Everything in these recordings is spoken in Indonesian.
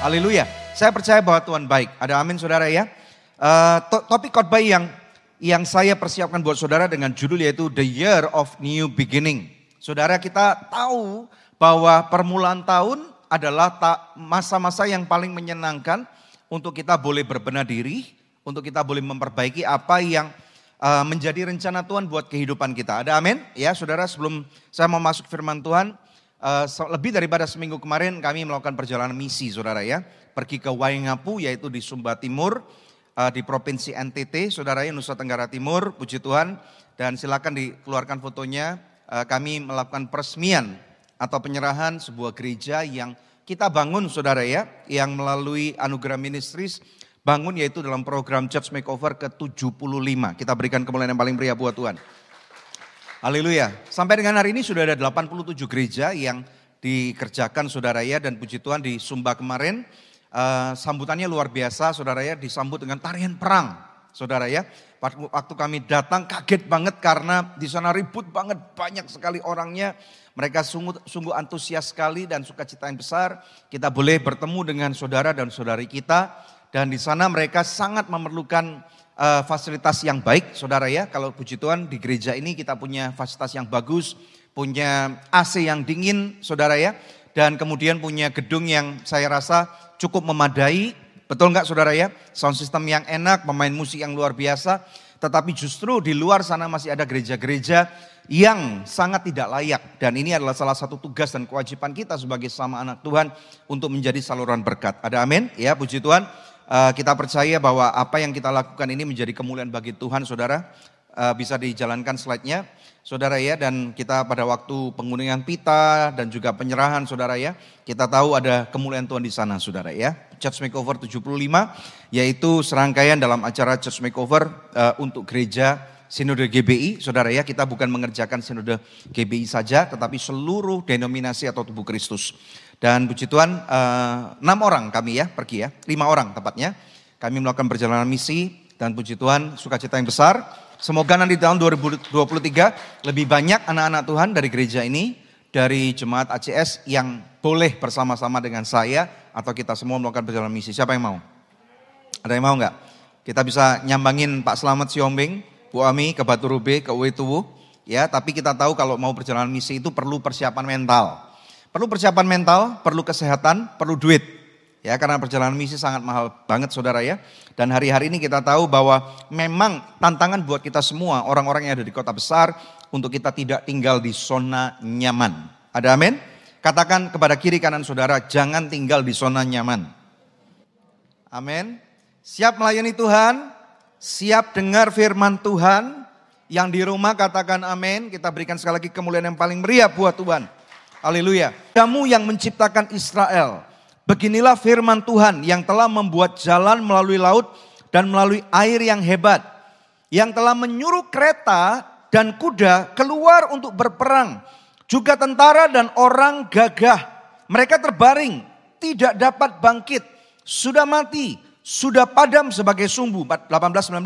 Haleluya. Saya percaya bahwa Tuhan baik. Ada amin saudara ya. Uh, to topik khotbah yang yang saya persiapkan buat saudara dengan judul yaitu The Year of New Beginning. Saudara kita tahu bahwa permulaan tahun adalah masa-masa yang paling menyenangkan untuk kita boleh berbenah diri, untuk kita boleh memperbaiki apa yang uh, menjadi rencana Tuhan buat kehidupan kita. Ada amin? Ya saudara sebelum saya mau masuk firman Tuhan, uh, lebih daripada seminggu kemarin kami melakukan perjalanan misi saudara ya. Pergi ke Waingapu yaitu di Sumba Timur, uh, di Provinsi NTT saudara ya Nusa Tenggara Timur, puji Tuhan. Dan silakan dikeluarkan fotonya, uh, kami melakukan peresmian atau penyerahan sebuah gereja yang kita bangun saudara ya, yang melalui Anugerah Ministries bangun yaitu dalam program Church Makeover ke-75. Kita berikan kemuliaan yang paling pria buat Tuhan. Haleluya. Sampai dengan hari ini sudah ada 87 gereja yang dikerjakan saudara ya dan puji Tuhan di Sumba kemarin uh, sambutannya luar biasa saudara ya disambut dengan tarian perang saudara ya. Waktu kami datang kaget banget karena di sana ribut banget banyak sekali orangnya. Mereka sungguh, sungguh antusias sekali dan sukacita yang besar. Kita boleh bertemu dengan saudara dan saudari kita dan di sana mereka sangat memerlukan uh, fasilitas yang baik, saudara ya. Kalau puji Tuhan di gereja ini kita punya fasilitas yang bagus, punya AC yang dingin, saudara ya. Dan kemudian punya gedung yang saya rasa cukup memadai, betul nggak saudara ya? Sound system yang enak, pemain musik yang luar biasa. Tetapi justru di luar sana masih ada gereja-gereja yang sangat tidak layak. Dan ini adalah salah satu tugas dan kewajiban kita sebagai sama anak Tuhan untuk menjadi saluran berkat. Ada amin? Ya puji Tuhan. Uh, kita percaya bahwa apa yang kita lakukan ini menjadi kemuliaan bagi Tuhan, saudara. Uh, bisa dijalankan slide-nya, saudara ya. Dan kita pada waktu pengundian pita dan juga penyerahan, saudara ya. Kita tahu ada kemuliaan Tuhan di sana, saudara ya. Church Makeover 75, yaitu serangkaian dalam acara Church Makeover uh, untuk gereja Sinode GBI, saudara ya, kita bukan mengerjakan Sinode GBI saja, tetapi seluruh denominasi atau tubuh Kristus. Dan puji Tuhan, uh, enam orang kami ya pergi ya, lima orang tepatnya. Kami melakukan perjalanan misi dan puji Tuhan sukacita yang besar. Semoga nanti tahun 2023 lebih banyak anak-anak Tuhan dari gereja ini, dari jemaat ACS yang boleh bersama-sama dengan saya atau kita semua melakukan perjalanan misi. Siapa yang mau? Ada yang mau nggak? Kita bisa nyambangin Pak Selamat Siombing, Bu Ami ke Batu Rube, ke Uetuwu. Ya, tapi kita tahu kalau mau perjalanan misi itu perlu persiapan mental. Perlu persiapan mental, perlu kesehatan, perlu duit. Ya, karena perjalanan misi sangat mahal banget saudara ya. Dan hari-hari ini kita tahu bahwa memang tantangan buat kita semua, orang-orang yang ada di kota besar, untuk kita tidak tinggal di zona nyaman. Ada amin? Katakan kepada kiri kanan saudara, jangan tinggal di zona nyaman. Amin. Siap melayani Tuhan, siap dengar firman Tuhan. Yang di rumah katakan amin. Kita berikan sekali lagi kemuliaan yang paling meriah buat Tuhan. Haleluya. Kamu yang menciptakan Israel. Beginilah firman Tuhan yang telah membuat jalan melalui laut dan melalui air yang hebat. Yang telah menyuruh kereta dan kuda keluar untuk berperang. Juga tentara dan orang gagah. Mereka terbaring, tidak dapat bangkit. Sudah mati, sudah padam sebagai sumbu. 18-19,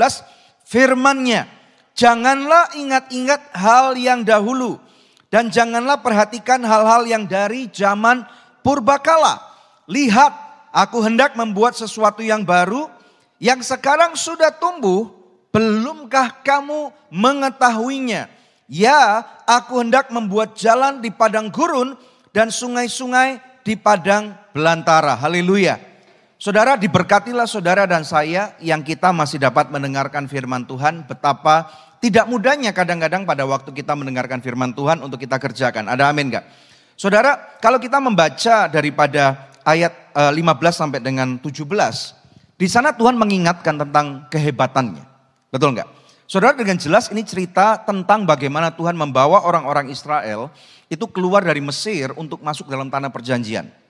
firmannya. Janganlah ingat-ingat hal yang dahulu dan janganlah perhatikan hal-hal yang dari zaman purbakala. Lihat, aku hendak membuat sesuatu yang baru yang sekarang sudah tumbuh, belumkah kamu mengetahuinya? Ya, aku hendak membuat jalan di padang gurun dan sungai-sungai di padang belantara. Haleluya. Saudara diberkatilah saudara dan saya yang kita masih dapat mendengarkan firman Tuhan betapa tidak mudahnya kadang-kadang pada waktu kita mendengarkan firman Tuhan untuk kita kerjakan. Ada amin gak? Saudara, kalau kita membaca daripada ayat 15 eh, sampai dengan 17, di sana Tuhan mengingatkan tentang kehebatannya. Betul nggak? Saudara dengan jelas ini cerita tentang bagaimana Tuhan membawa orang-orang Israel itu keluar dari Mesir untuk masuk dalam tanah perjanjian.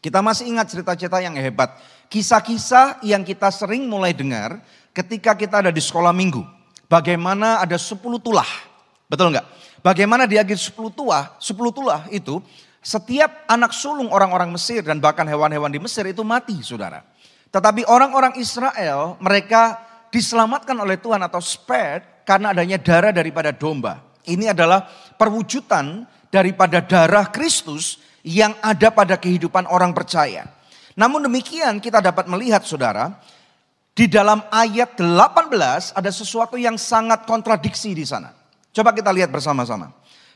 Kita masih ingat cerita-cerita yang hebat. Kisah-kisah yang kita sering mulai dengar ketika kita ada di sekolah minggu. Bagaimana ada 10 tulah. Betul enggak? Bagaimana di akhir 10 tulah, 10 tulah itu setiap anak sulung orang-orang Mesir dan bahkan hewan-hewan di Mesir itu mati, Saudara. Tetapi orang-orang Israel mereka diselamatkan oleh Tuhan atau spared karena adanya darah daripada domba. Ini adalah perwujudan daripada darah Kristus yang ada pada kehidupan orang percaya. Namun demikian kita dapat melihat saudara, di dalam ayat 18 ada sesuatu yang sangat kontradiksi di sana. Coba kita lihat bersama-sama.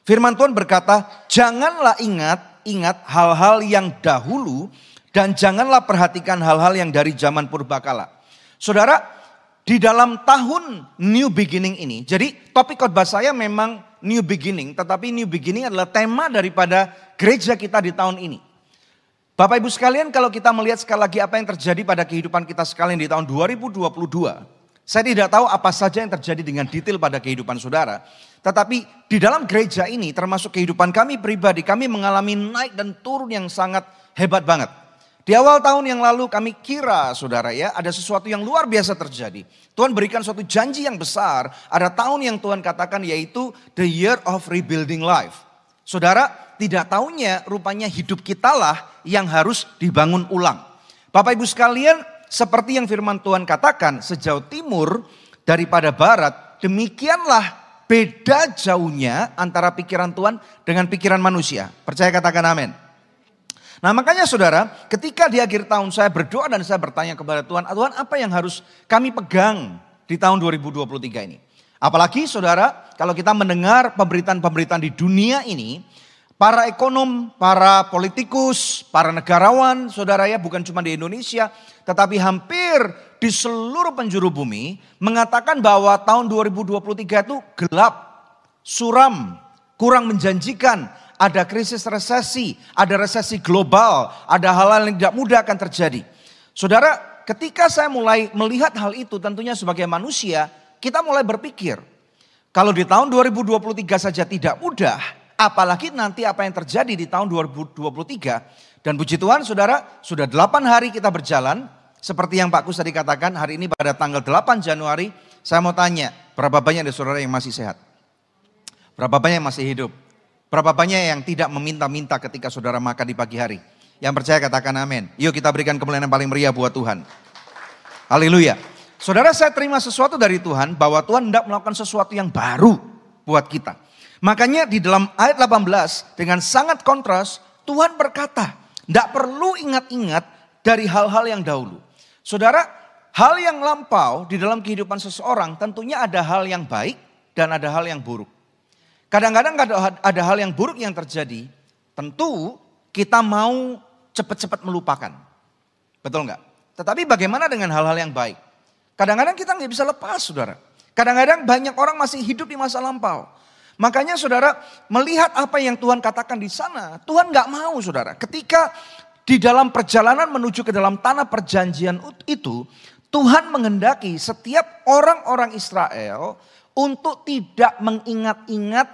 Firman Tuhan berkata, janganlah ingat, ingat hal-hal yang dahulu dan janganlah perhatikan hal-hal yang dari zaman purbakala. Saudara, di dalam tahun new beginning ini, jadi topik khotbah saya memang new beginning, tetapi new beginning adalah tema daripada gereja kita di tahun ini. Bapak Ibu sekalian, kalau kita melihat sekali lagi apa yang terjadi pada kehidupan kita sekalian di tahun 2022, saya tidak tahu apa saja yang terjadi dengan detail pada kehidupan saudara. Tetapi di dalam gereja ini termasuk kehidupan kami pribadi, kami mengalami naik dan turun yang sangat hebat banget. Di awal tahun yang lalu kami kira saudara ya ada sesuatu yang luar biasa terjadi. Tuhan berikan suatu janji yang besar. Ada tahun yang Tuhan katakan yaitu the year of rebuilding life. Saudara tidak tahunya rupanya hidup kita lah yang harus dibangun ulang. Bapak ibu sekalian seperti yang firman Tuhan katakan, sejauh timur daripada barat, demikianlah beda jauhnya antara pikiran Tuhan dengan pikiran manusia. Percaya katakan amin. Nah makanya saudara, ketika di akhir tahun saya berdoa dan saya bertanya kepada Tuhan, Tuhan apa yang harus kami pegang di tahun 2023 ini? Apalagi saudara, kalau kita mendengar pemberitaan-pemberitaan di dunia ini, para ekonom, para politikus, para negarawan, saudara ya bukan cuma di Indonesia, tetapi hampir di seluruh penjuru bumi mengatakan bahwa tahun 2023 itu gelap, suram, kurang menjanjikan, ada krisis resesi, ada resesi global, ada hal-hal yang tidak mudah akan terjadi. Saudara, ketika saya mulai melihat hal itu tentunya sebagai manusia, kita mulai berpikir, kalau di tahun 2023 saja tidak mudah, Apalagi nanti apa yang terjadi di tahun 2023. Dan puji Tuhan saudara, sudah 8 hari kita berjalan. Seperti yang Pak Kus tadi katakan, hari ini pada tanggal 8 Januari, saya mau tanya, berapa banyak dari saudara yang masih sehat? Berapa banyak yang masih hidup? Berapa banyak yang tidak meminta-minta ketika saudara makan di pagi hari? Yang percaya katakan amin. Yuk kita berikan kemuliaan yang paling meriah buat Tuhan. Haleluya. Saudara saya terima sesuatu dari Tuhan bahwa Tuhan tidak melakukan sesuatu yang baru buat kita. Makanya di dalam ayat 18 dengan sangat kontras Tuhan berkata, tidak perlu ingat-ingat dari hal-hal yang dahulu. Saudara, hal yang lampau di dalam kehidupan seseorang tentunya ada hal yang baik dan ada hal yang buruk. Kadang-kadang ada, hal yang buruk yang terjadi, tentu kita mau cepat-cepat melupakan. Betul nggak? Tetapi bagaimana dengan hal-hal yang baik? Kadang-kadang kita nggak bisa lepas, saudara. Kadang-kadang banyak orang masih hidup di masa lampau. Makanya saudara melihat apa yang Tuhan katakan di sana. Tuhan gak mau saudara. Ketika di dalam perjalanan menuju ke dalam tanah perjanjian itu. Tuhan menghendaki setiap orang-orang Israel untuk tidak mengingat-ingat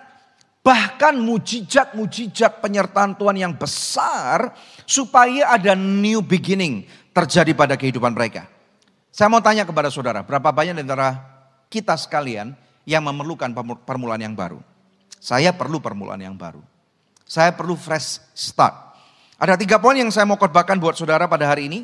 bahkan mujizat-mujizat penyertaan Tuhan yang besar supaya ada new beginning terjadi pada kehidupan mereka. Saya mau tanya kepada saudara, berapa banyak di antara kita sekalian yang memerlukan permulaan yang baru? Saya perlu permulaan yang baru. Saya perlu fresh start. Ada tiga poin yang saya mau khotbahkan buat saudara pada hari ini.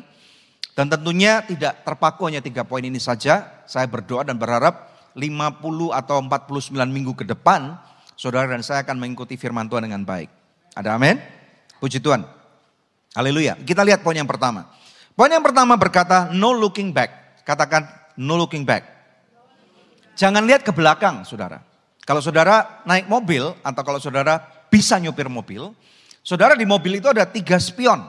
Dan tentunya tidak terpaku hanya tiga poin ini saja. Saya berdoa dan berharap 50 atau 49 minggu ke depan, saudara dan saya akan mengikuti firman Tuhan dengan baik. Ada amin? Puji Tuhan. Haleluya. Kita lihat poin yang pertama. Poin yang pertama berkata no looking back. Katakan no looking back. Jangan lihat ke belakang, saudara. Kalau saudara naik mobil atau kalau saudara bisa nyupir mobil, saudara di mobil itu ada tiga spion.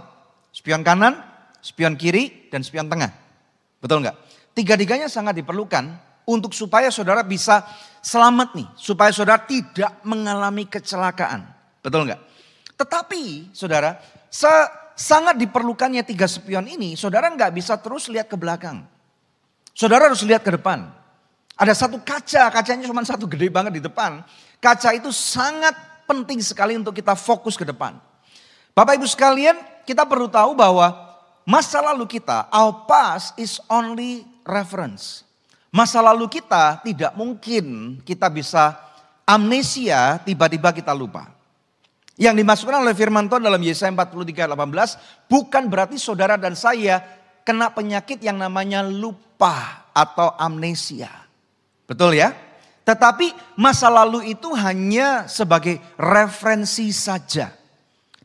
Spion kanan, spion kiri, dan spion tengah. Betul nggak? Tiga-tiganya sangat diperlukan untuk supaya saudara bisa selamat nih. Supaya saudara tidak mengalami kecelakaan. Betul nggak? Tetapi saudara, sangat diperlukannya tiga spion ini, saudara nggak bisa terus lihat ke belakang. Saudara harus lihat ke depan. Ada satu kaca, kacanya cuma satu gede banget di depan. Kaca itu sangat penting sekali untuk kita fokus ke depan. Bapak ibu sekalian, kita perlu tahu bahwa masa lalu kita, our past is only reference. Masa lalu kita tidak mungkin kita bisa amnesia tiba-tiba kita lupa. Yang dimasukkan oleh firman Tuhan dalam Yesaya 43 18 bukan berarti saudara dan saya kena penyakit yang namanya lupa atau amnesia. Betul ya? Tetapi masa lalu itu hanya sebagai referensi saja.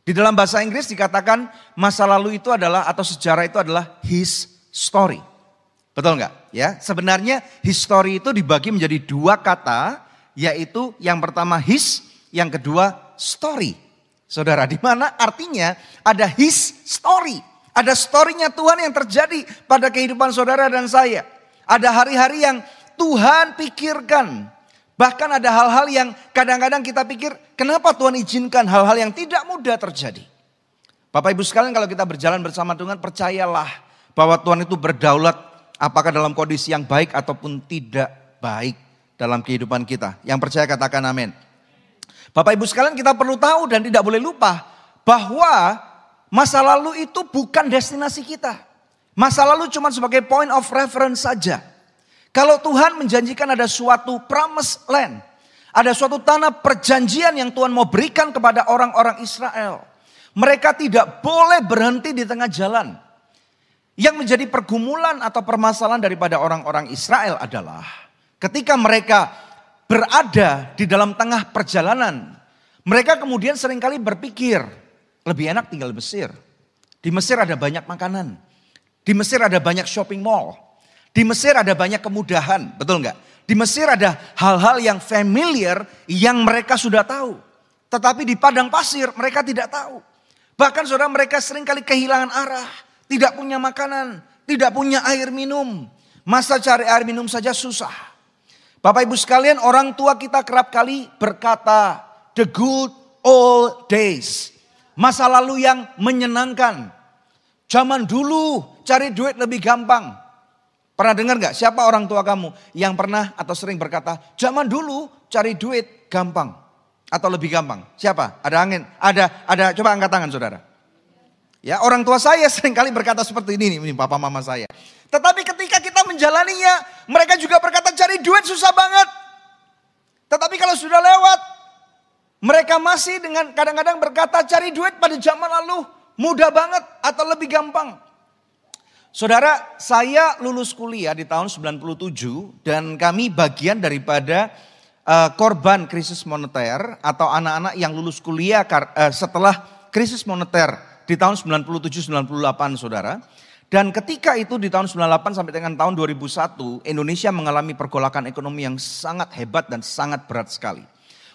Di dalam bahasa Inggris dikatakan masa lalu itu adalah atau sejarah itu adalah his story. Betul nggak? Ya, sebenarnya history itu dibagi menjadi dua kata, yaitu yang pertama his, yang kedua story. Saudara, di mana artinya ada his story. Ada storynya Tuhan yang terjadi pada kehidupan saudara dan saya. Ada hari-hari yang Tuhan pikirkan. Bahkan ada hal-hal yang kadang-kadang kita pikir, kenapa Tuhan izinkan hal-hal yang tidak mudah terjadi. Bapak Ibu sekalian kalau kita berjalan bersama Tuhan, percayalah bahwa Tuhan itu berdaulat apakah dalam kondisi yang baik ataupun tidak baik dalam kehidupan kita. Yang percaya katakan amin. Bapak Ibu sekalian kita perlu tahu dan tidak boleh lupa bahwa masa lalu itu bukan destinasi kita. Masa lalu cuma sebagai point of reference saja. Kalau Tuhan menjanjikan ada suatu promise land, ada suatu tanah perjanjian yang Tuhan mau berikan kepada orang-orang Israel. Mereka tidak boleh berhenti di tengah jalan. Yang menjadi pergumulan atau permasalahan daripada orang-orang Israel adalah ketika mereka berada di dalam tengah perjalanan, mereka kemudian sering kali berpikir, lebih enak tinggal di Mesir. Di Mesir ada banyak makanan. Di Mesir ada banyak shopping mall. Di Mesir ada banyak kemudahan, betul nggak? Di Mesir ada hal-hal yang familiar yang mereka sudah tahu. Tetapi di padang pasir mereka tidak tahu. Bahkan saudara mereka sering kali kehilangan arah. Tidak punya makanan, tidak punya air minum. Masa cari air minum saja susah. Bapak ibu sekalian orang tua kita kerap kali berkata the good old days. Masa lalu yang menyenangkan. Zaman dulu cari duit lebih gampang. Pernah dengar gak siapa orang tua kamu yang pernah atau sering berkata, zaman dulu cari duit gampang atau lebih gampang? Siapa? Ada angin? Ada, ada. Coba angkat tangan saudara. Ya orang tua saya sering kali berkata seperti ini, ini papa mama saya. Tetapi ketika kita menjalaninya, mereka juga berkata cari duit susah banget. Tetapi kalau sudah lewat, mereka masih dengan kadang-kadang berkata cari duit pada zaman lalu mudah banget atau lebih gampang. Saudara, saya lulus kuliah di tahun 97 dan kami bagian daripada uh, korban krisis moneter atau anak-anak yang lulus kuliah uh, setelah krisis moneter di tahun 97-98 saudara. Dan ketika itu di tahun 98 sampai dengan tahun 2001 Indonesia mengalami pergolakan ekonomi yang sangat hebat dan sangat berat sekali.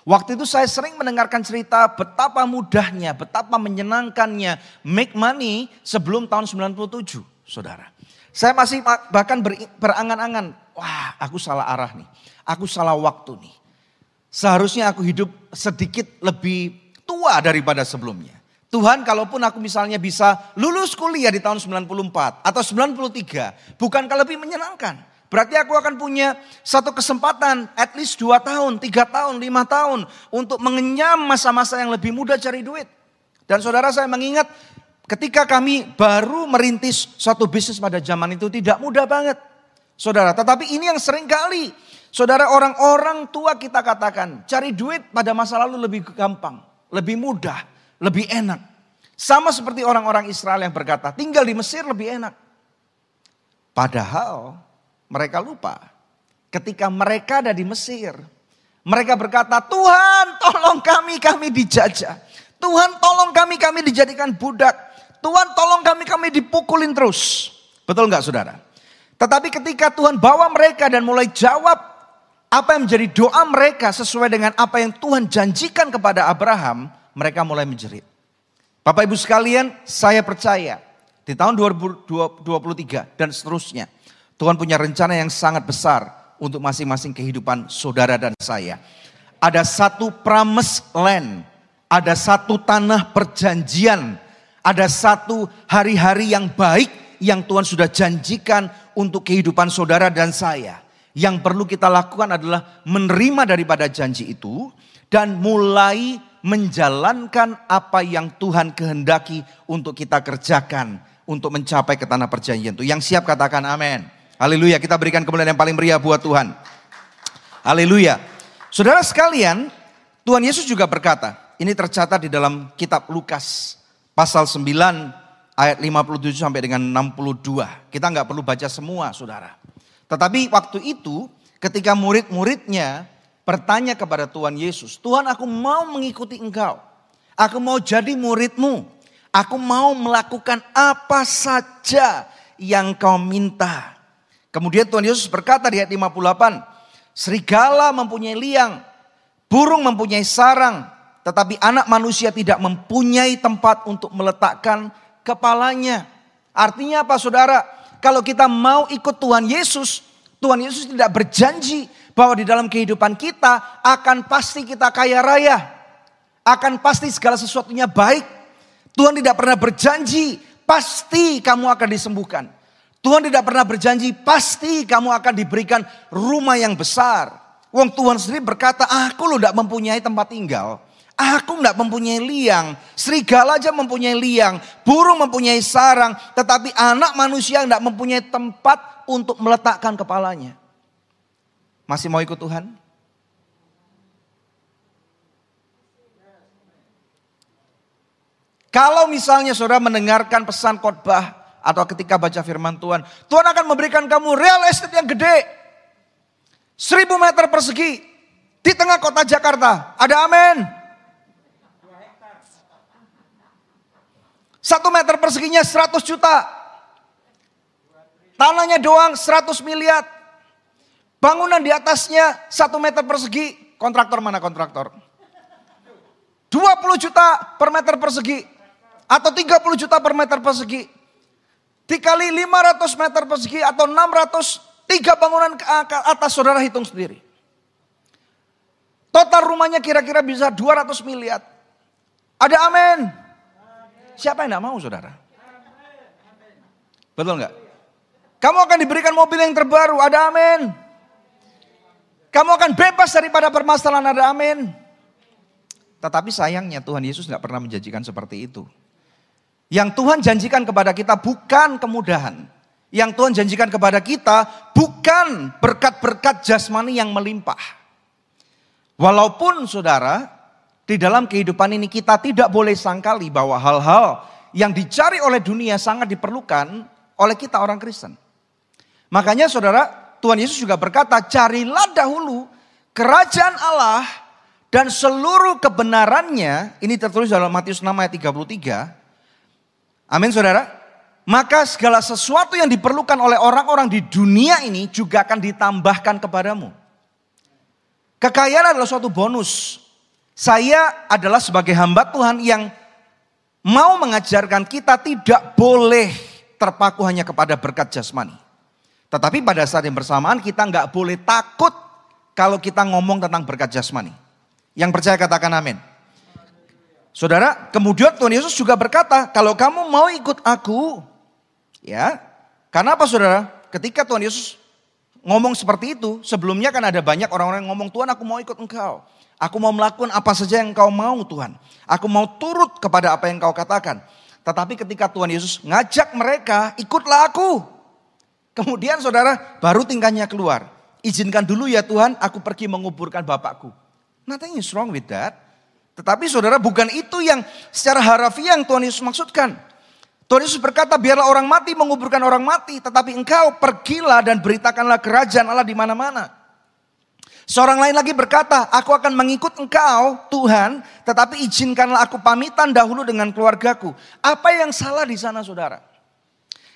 Waktu itu saya sering mendengarkan cerita betapa mudahnya, betapa menyenangkannya make money sebelum tahun 97 saudara. Saya masih bahkan berangan-angan, wah aku salah arah nih, aku salah waktu nih. Seharusnya aku hidup sedikit lebih tua daripada sebelumnya. Tuhan kalaupun aku misalnya bisa lulus kuliah di tahun 94 atau 93, bukankah lebih menyenangkan? Berarti aku akan punya satu kesempatan at least 2 tahun, 3 tahun, 5 tahun untuk mengenyam masa-masa yang lebih mudah cari duit. Dan saudara saya mengingat Ketika kami baru merintis suatu bisnis pada zaman itu tidak mudah banget. Saudara, tetapi ini yang sering kali. Saudara orang-orang tua kita katakan, cari duit pada masa lalu lebih gampang, lebih mudah, lebih enak. Sama seperti orang-orang Israel yang berkata, tinggal di Mesir lebih enak. Padahal mereka lupa, ketika mereka ada di Mesir, mereka berkata, Tuhan tolong kami, kami dijajah. Tuhan tolong kami, kami dijadikan budak. Tuhan tolong kami, kami dipukulin terus. Betul nggak saudara? Tetapi ketika Tuhan bawa mereka dan mulai jawab apa yang menjadi doa mereka sesuai dengan apa yang Tuhan janjikan kepada Abraham, mereka mulai menjerit. Bapak ibu sekalian, saya percaya di tahun 2023 dan seterusnya, Tuhan punya rencana yang sangat besar untuk masing-masing kehidupan saudara dan saya. Ada satu promise land, ada satu tanah perjanjian ada satu hari-hari yang baik yang Tuhan sudah janjikan untuk kehidupan saudara dan saya. Yang perlu kita lakukan adalah menerima daripada janji itu dan mulai menjalankan apa yang Tuhan kehendaki untuk kita kerjakan untuk mencapai ke tanah perjanjian itu. Yang siap katakan amin. Haleluya, kita berikan kemuliaan yang paling meriah buat Tuhan. Haleluya. Saudara sekalian, Tuhan Yesus juga berkata, ini tercatat di dalam kitab Lukas pasal 9 ayat 57 sampai dengan 62. Kita nggak perlu baca semua saudara. Tetapi waktu itu ketika murid-muridnya bertanya kepada Tuhan Yesus, Tuhan aku mau mengikuti engkau. Aku mau jadi muridmu. Aku mau melakukan apa saja yang kau minta. Kemudian Tuhan Yesus berkata di ayat 58. Serigala mempunyai liang. Burung mempunyai sarang. Tetapi anak manusia tidak mempunyai tempat untuk meletakkan kepalanya. Artinya apa saudara? Kalau kita mau ikut Tuhan Yesus. Tuhan Yesus tidak berjanji bahwa di dalam kehidupan kita akan pasti kita kaya raya akan pasti segala sesuatunya baik. Tuhan tidak pernah berjanji pasti kamu akan disembuhkan. Tuhan tidak pernah berjanji pasti kamu akan diberikan rumah yang besar. Wong Tuhan sendiri berkata, aku lo tidak mempunyai tempat tinggal. Aku tidak mempunyai liang. Serigala aja mempunyai liang. Burung mempunyai sarang. Tetapi anak manusia tidak mempunyai tempat untuk meletakkan kepalanya. Masih mau ikut Tuhan? Kalau misalnya saudara mendengarkan pesan khotbah atau ketika baca firman Tuhan, Tuhan akan memberikan kamu real estate yang gede. Seribu meter persegi di tengah kota Jakarta. Ada amin. Satu meter perseginya 100 juta. Tanahnya doang 100 miliar. Bangunan di atasnya satu meter persegi. Kontraktor mana kontraktor? 20 juta per meter persegi. Atau 30 juta per meter persegi. Dikali 500 meter persegi atau 600, tiga bangunan ke atas saudara hitung sendiri. Total rumahnya kira-kira bisa 200 miliar. Ada amin. Siapa yang tidak mau saudara? Betul nggak? Kamu akan diberikan mobil yang terbaru, ada amin. Kamu akan bebas daripada permasalahan, ada amin. Tetapi sayangnya Tuhan Yesus nggak pernah menjanjikan seperti itu. Yang Tuhan janjikan kepada kita bukan kemudahan. Yang Tuhan janjikan kepada kita bukan berkat-berkat jasmani yang melimpah. Walaupun saudara, di dalam kehidupan ini kita tidak boleh sangkali bahwa hal-hal yang dicari oleh dunia sangat diperlukan oleh kita orang Kristen. Makanya saudara, Tuhan Yesus juga berkata, carilah dahulu kerajaan Allah dan seluruh kebenarannya, ini tertulis dalam Matius 6 ayat 33, Amin saudara. Maka segala sesuatu yang diperlukan oleh orang-orang di dunia ini juga akan ditambahkan kepadamu. Kekayaan adalah suatu bonus. Saya adalah sebagai hamba Tuhan yang mau mengajarkan kita tidak boleh terpaku hanya kepada berkat jasmani. Tetapi pada saat yang bersamaan kita nggak boleh takut kalau kita ngomong tentang berkat jasmani. Yang percaya katakan amin. Saudara, kemudian Tuhan Yesus juga berkata, kalau kamu mau ikut aku, ya, karena apa saudara? Ketika Tuhan Yesus ngomong seperti itu, sebelumnya kan ada banyak orang-orang yang ngomong, Tuhan aku mau ikut engkau. Aku mau melakukan apa saja yang engkau mau Tuhan. Aku mau turut kepada apa yang engkau katakan. Tetapi ketika Tuhan Yesus ngajak mereka, ikutlah aku. Kemudian saudara, baru tingkahnya keluar. Izinkan dulu ya Tuhan, aku pergi menguburkan bapakku. Nothing is wrong with that. Tetapi saudara bukan itu yang secara harafiah yang Tuhan Yesus maksudkan. Tuhan Yesus berkata biarlah orang mati menguburkan orang mati. Tetapi engkau pergilah dan beritakanlah kerajaan Allah di mana-mana. Seorang lain lagi berkata, aku akan mengikut engkau Tuhan, tetapi izinkanlah aku pamitan dahulu dengan keluargaku. Apa yang salah di sana saudara?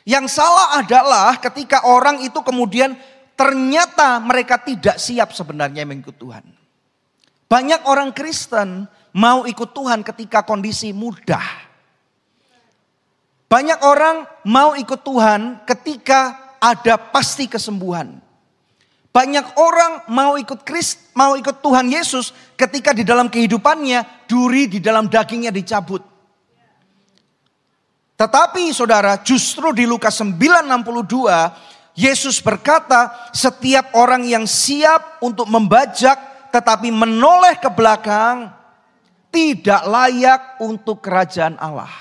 Yang salah adalah ketika orang itu kemudian ternyata mereka tidak siap sebenarnya mengikut Tuhan. Banyak orang Kristen mau ikut Tuhan ketika kondisi mudah. Banyak orang mau ikut Tuhan ketika ada pasti kesembuhan. Banyak orang mau ikut Krist, mau ikut Tuhan Yesus ketika di dalam kehidupannya duri di dalam dagingnya dicabut. Tetapi saudara, justru di Lukas 9:62 Yesus berkata, setiap orang yang siap untuk membajak tetapi menoleh ke belakang tidak layak untuk kerajaan Allah.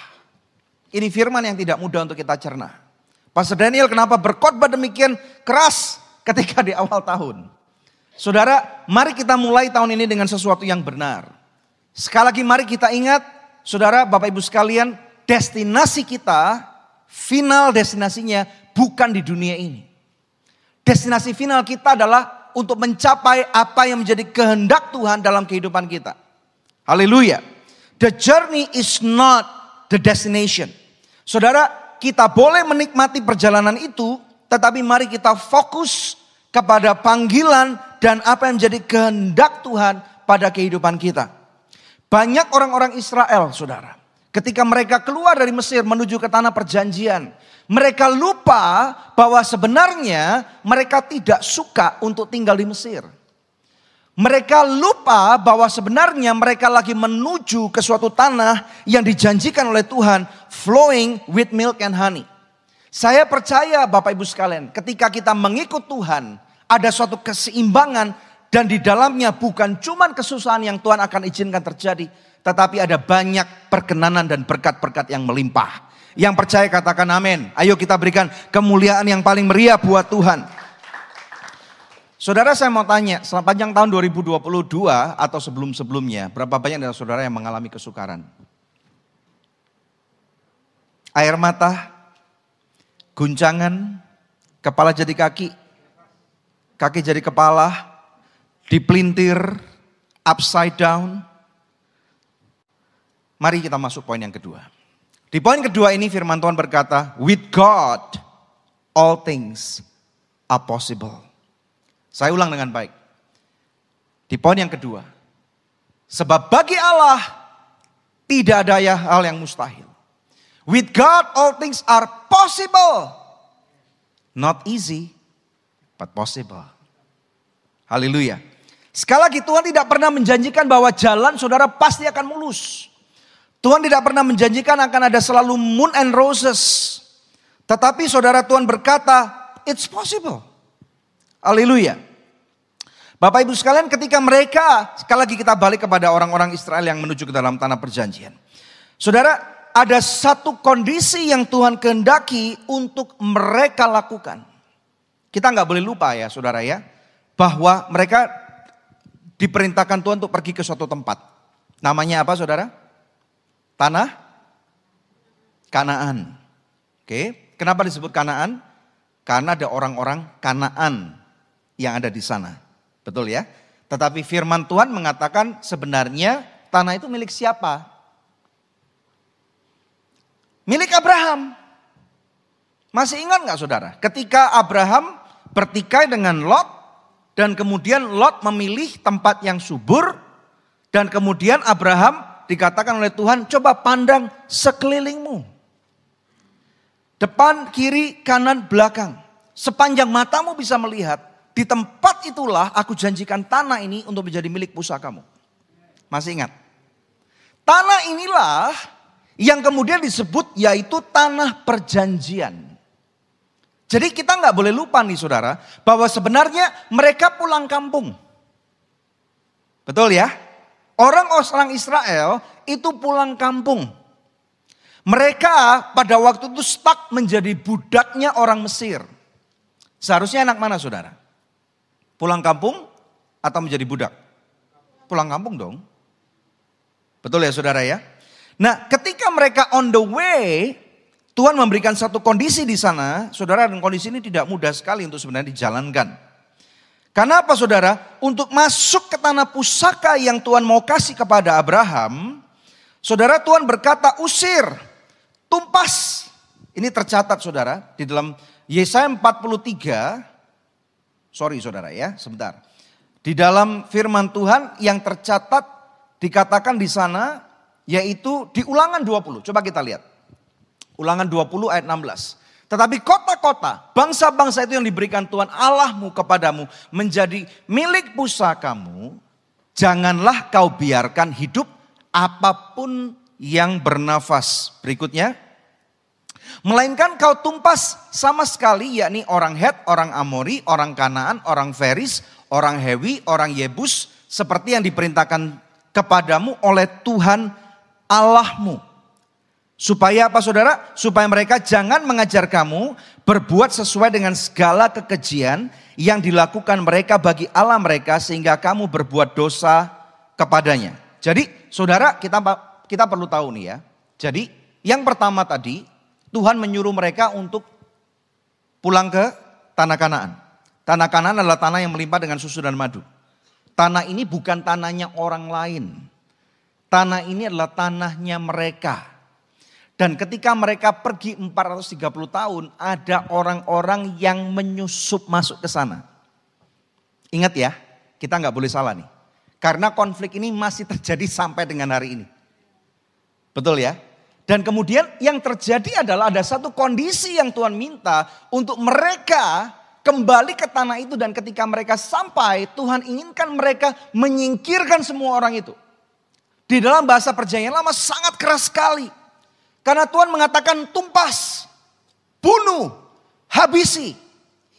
Ini firman yang tidak mudah untuk kita cerna. Pastor Daniel kenapa berkhotbah demikian keras ketika di awal tahun? Saudara, mari kita mulai tahun ini dengan sesuatu yang benar. Sekali lagi mari kita ingat, saudara, Bapak Ibu sekalian, destinasi kita, final destinasinya bukan di dunia ini. Destinasi final kita adalah untuk mencapai apa yang menjadi kehendak Tuhan dalam kehidupan kita. Haleluya. The journey is not the destination. Saudara, kita boleh menikmati perjalanan itu, tetapi mari kita fokus kepada panggilan dan apa yang menjadi kehendak Tuhan pada kehidupan kita. Banyak orang-orang Israel, saudara, ketika mereka keluar dari Mesir menuju ke tanah perjanjian, mereka lupa bahwa sebenarnya mereka tidak suka untuk tinggal di Mesir. Mereka lupa bahwa sebenarnya mereka lagi menuju ke suatu tanah yang dijanjikan oleh Tuhan, flowing with milk and honey. Saya percaya Bapak Ibu sekalian, ketika kita mengikut Tuhan, ada suatu keseimbangan dan di dalamnya bukan cuma kesusahan yang Tuhan akan izinkan terjadi, tetapi ada banyak perkenanan dan berkat-berkat yang melimpah. Yang percaya katakan amin. Ayo kita berikan kemuliaan yang paling meriah buat Tuhan. Saudara saya mau tanya, sepanjang tahun 2022 atau sebelum-sebelumnya, berapa banyak dari saudara yang mengalami kesukaran? Air mata, guncangan, kepala jadi kaki, kaki jadi kepala, dipelintir, upside down. Mari kita masuk poin yang kedua. Di poin kedua ini firman Tuhan berkata, with God all things are possible. Saya ulang dengan baik. Di poin yang kedua. Sebab bagi Allah tidak ada ya hal yang mustahil. With God all things are possible. Not easy, but possible. Haleluya. Sekali lagi Tuhan tidak pernah menjanjikan bahwa jalan saudara pasti akan mulus. Tuhan tidak pernah menjanjikan akan ada selalu moon and roses. Tetapi saudara Tuhan berkata, it's possible. Haleluya. Bapak Ibu sekalian ketika mereka, sekali lagi kita balik kepada orang-orang Israel yang menuju ke dalam tanah perjanjian. Saudara, ada satu kondisi yang Tuhan kehendaki untuk mereka lakukan. Kita nggak boleh lupa ya saudara ya, bahwa mereka diperintahkan Tuhan untuk pergi ke suatu tempat. Namanya apa saudara? Tanah Kanaan. Oke, kenapa disebut Kanaan? Karena ada orang-orang Kanaan yang ada di sana. Betul ya? Tetapi firman Tuhan mengatakan sebenarnya tanah itu milik siapa? Milik Abraham. Masih ingat nggak saudara? Ketika Abraham bertikai dengan Lot dan kemudian Lot memilih tempat yang subur dan kemudian Abraham dikatakan oleh Tuhan coba pandang sekelilingmu. Depan, kiri, kanan, belakang. Sepanjang matamu bisa melihat di tempat itulah aku janjikan tanah ini untuk menjadi milik pusakamu. Masih ingat? Tanah inilah yang kemudian disebut yaitu tanah perjanjian. Jadi kita nggak boleh lupa nih saudara, bahwa sebenarnya mereka pulang kampung. Betul ya? Orang-orang Israel itu pulang kampung. Mereka pada waktu itu stuck menjadi budaknya orang Mesir. Seharusnya anak mana saudara? Pulang kampung atau menjadi budak? Pulang kampung dong. Betul ya saudara ya? Nah ketika mereka on the way, Tuhan memberikan satu kondisi di sana, saudara dan kondisi ini tidak mudah sekali untuk sebenarnya dijalankan. Karena apa saudara? Untuk masuk ke tanah pusaka yang Tuhan mau kasih kepada Abraham, saudara Tuhan berkata usir, tumpas. Ini tercatat saudara di dalam Yesaya 43 Sorry saudara ya, sebentar. Di dalam firman Tuhan yang tercatat dikatakan di sana yaitu di ulangan 20. Coba kita lihat. Ulangan 20 ayat 16. Tetapi kota-kota, bangsa-bangsa itu yang diberikan Tuhan Allahmu kepadamu menjadi milik pusakamu, janganlah kau biarkan hidup apa pun yang bernafas. Berikutnya, Melainkan kau tumpas sama sekali yakni orang Het, orang Amori, orang Kanaan, orang Feris, orang Hewi, orang Yebus. Seperti yang diperintahkan kepadamu oleh Tuhan Allahmu. Supaya apa saudara? Supaya mereka jangan mengajar kamu berbuat sesuai dengan segala kekejian yang dilakukan mereka bagi Allah mereka sehingga kamu berbuat dosa kepadanya. Jadi saudara kita kita perlu tahu nih ya. Jadi yang pertama tadi Tuhan menyuruh mereka untuk pulang ke tanah Kanaan. Tanah Kanaan adalah tanah yang melimpah dengan susu dan madu. Tanah ini bukan tanahnya orang lain. Tanah ini adalah tanahnya mereka. Dan ketika mereka pergi 430 tahun, ada orang-orang yang menyusup masuk ke sana. Ingat ya, kita nggak boleh salah nih. Karena konflik ini masih terjadi sampai dengan hari ini. Betul ya? Dan kemudian yang terjadi adalah ada satu kondisi yang Tuhan minta untuk mereka kembali ke tanah itu dan ketika mereka sampai Tuhan inginkan mereka menyingkirkan semua orang itu. Di dalam bahasa perjanjian lama sangat keras sekali. Karena Tuhan mengatakan tumpas, bunuh, habisi.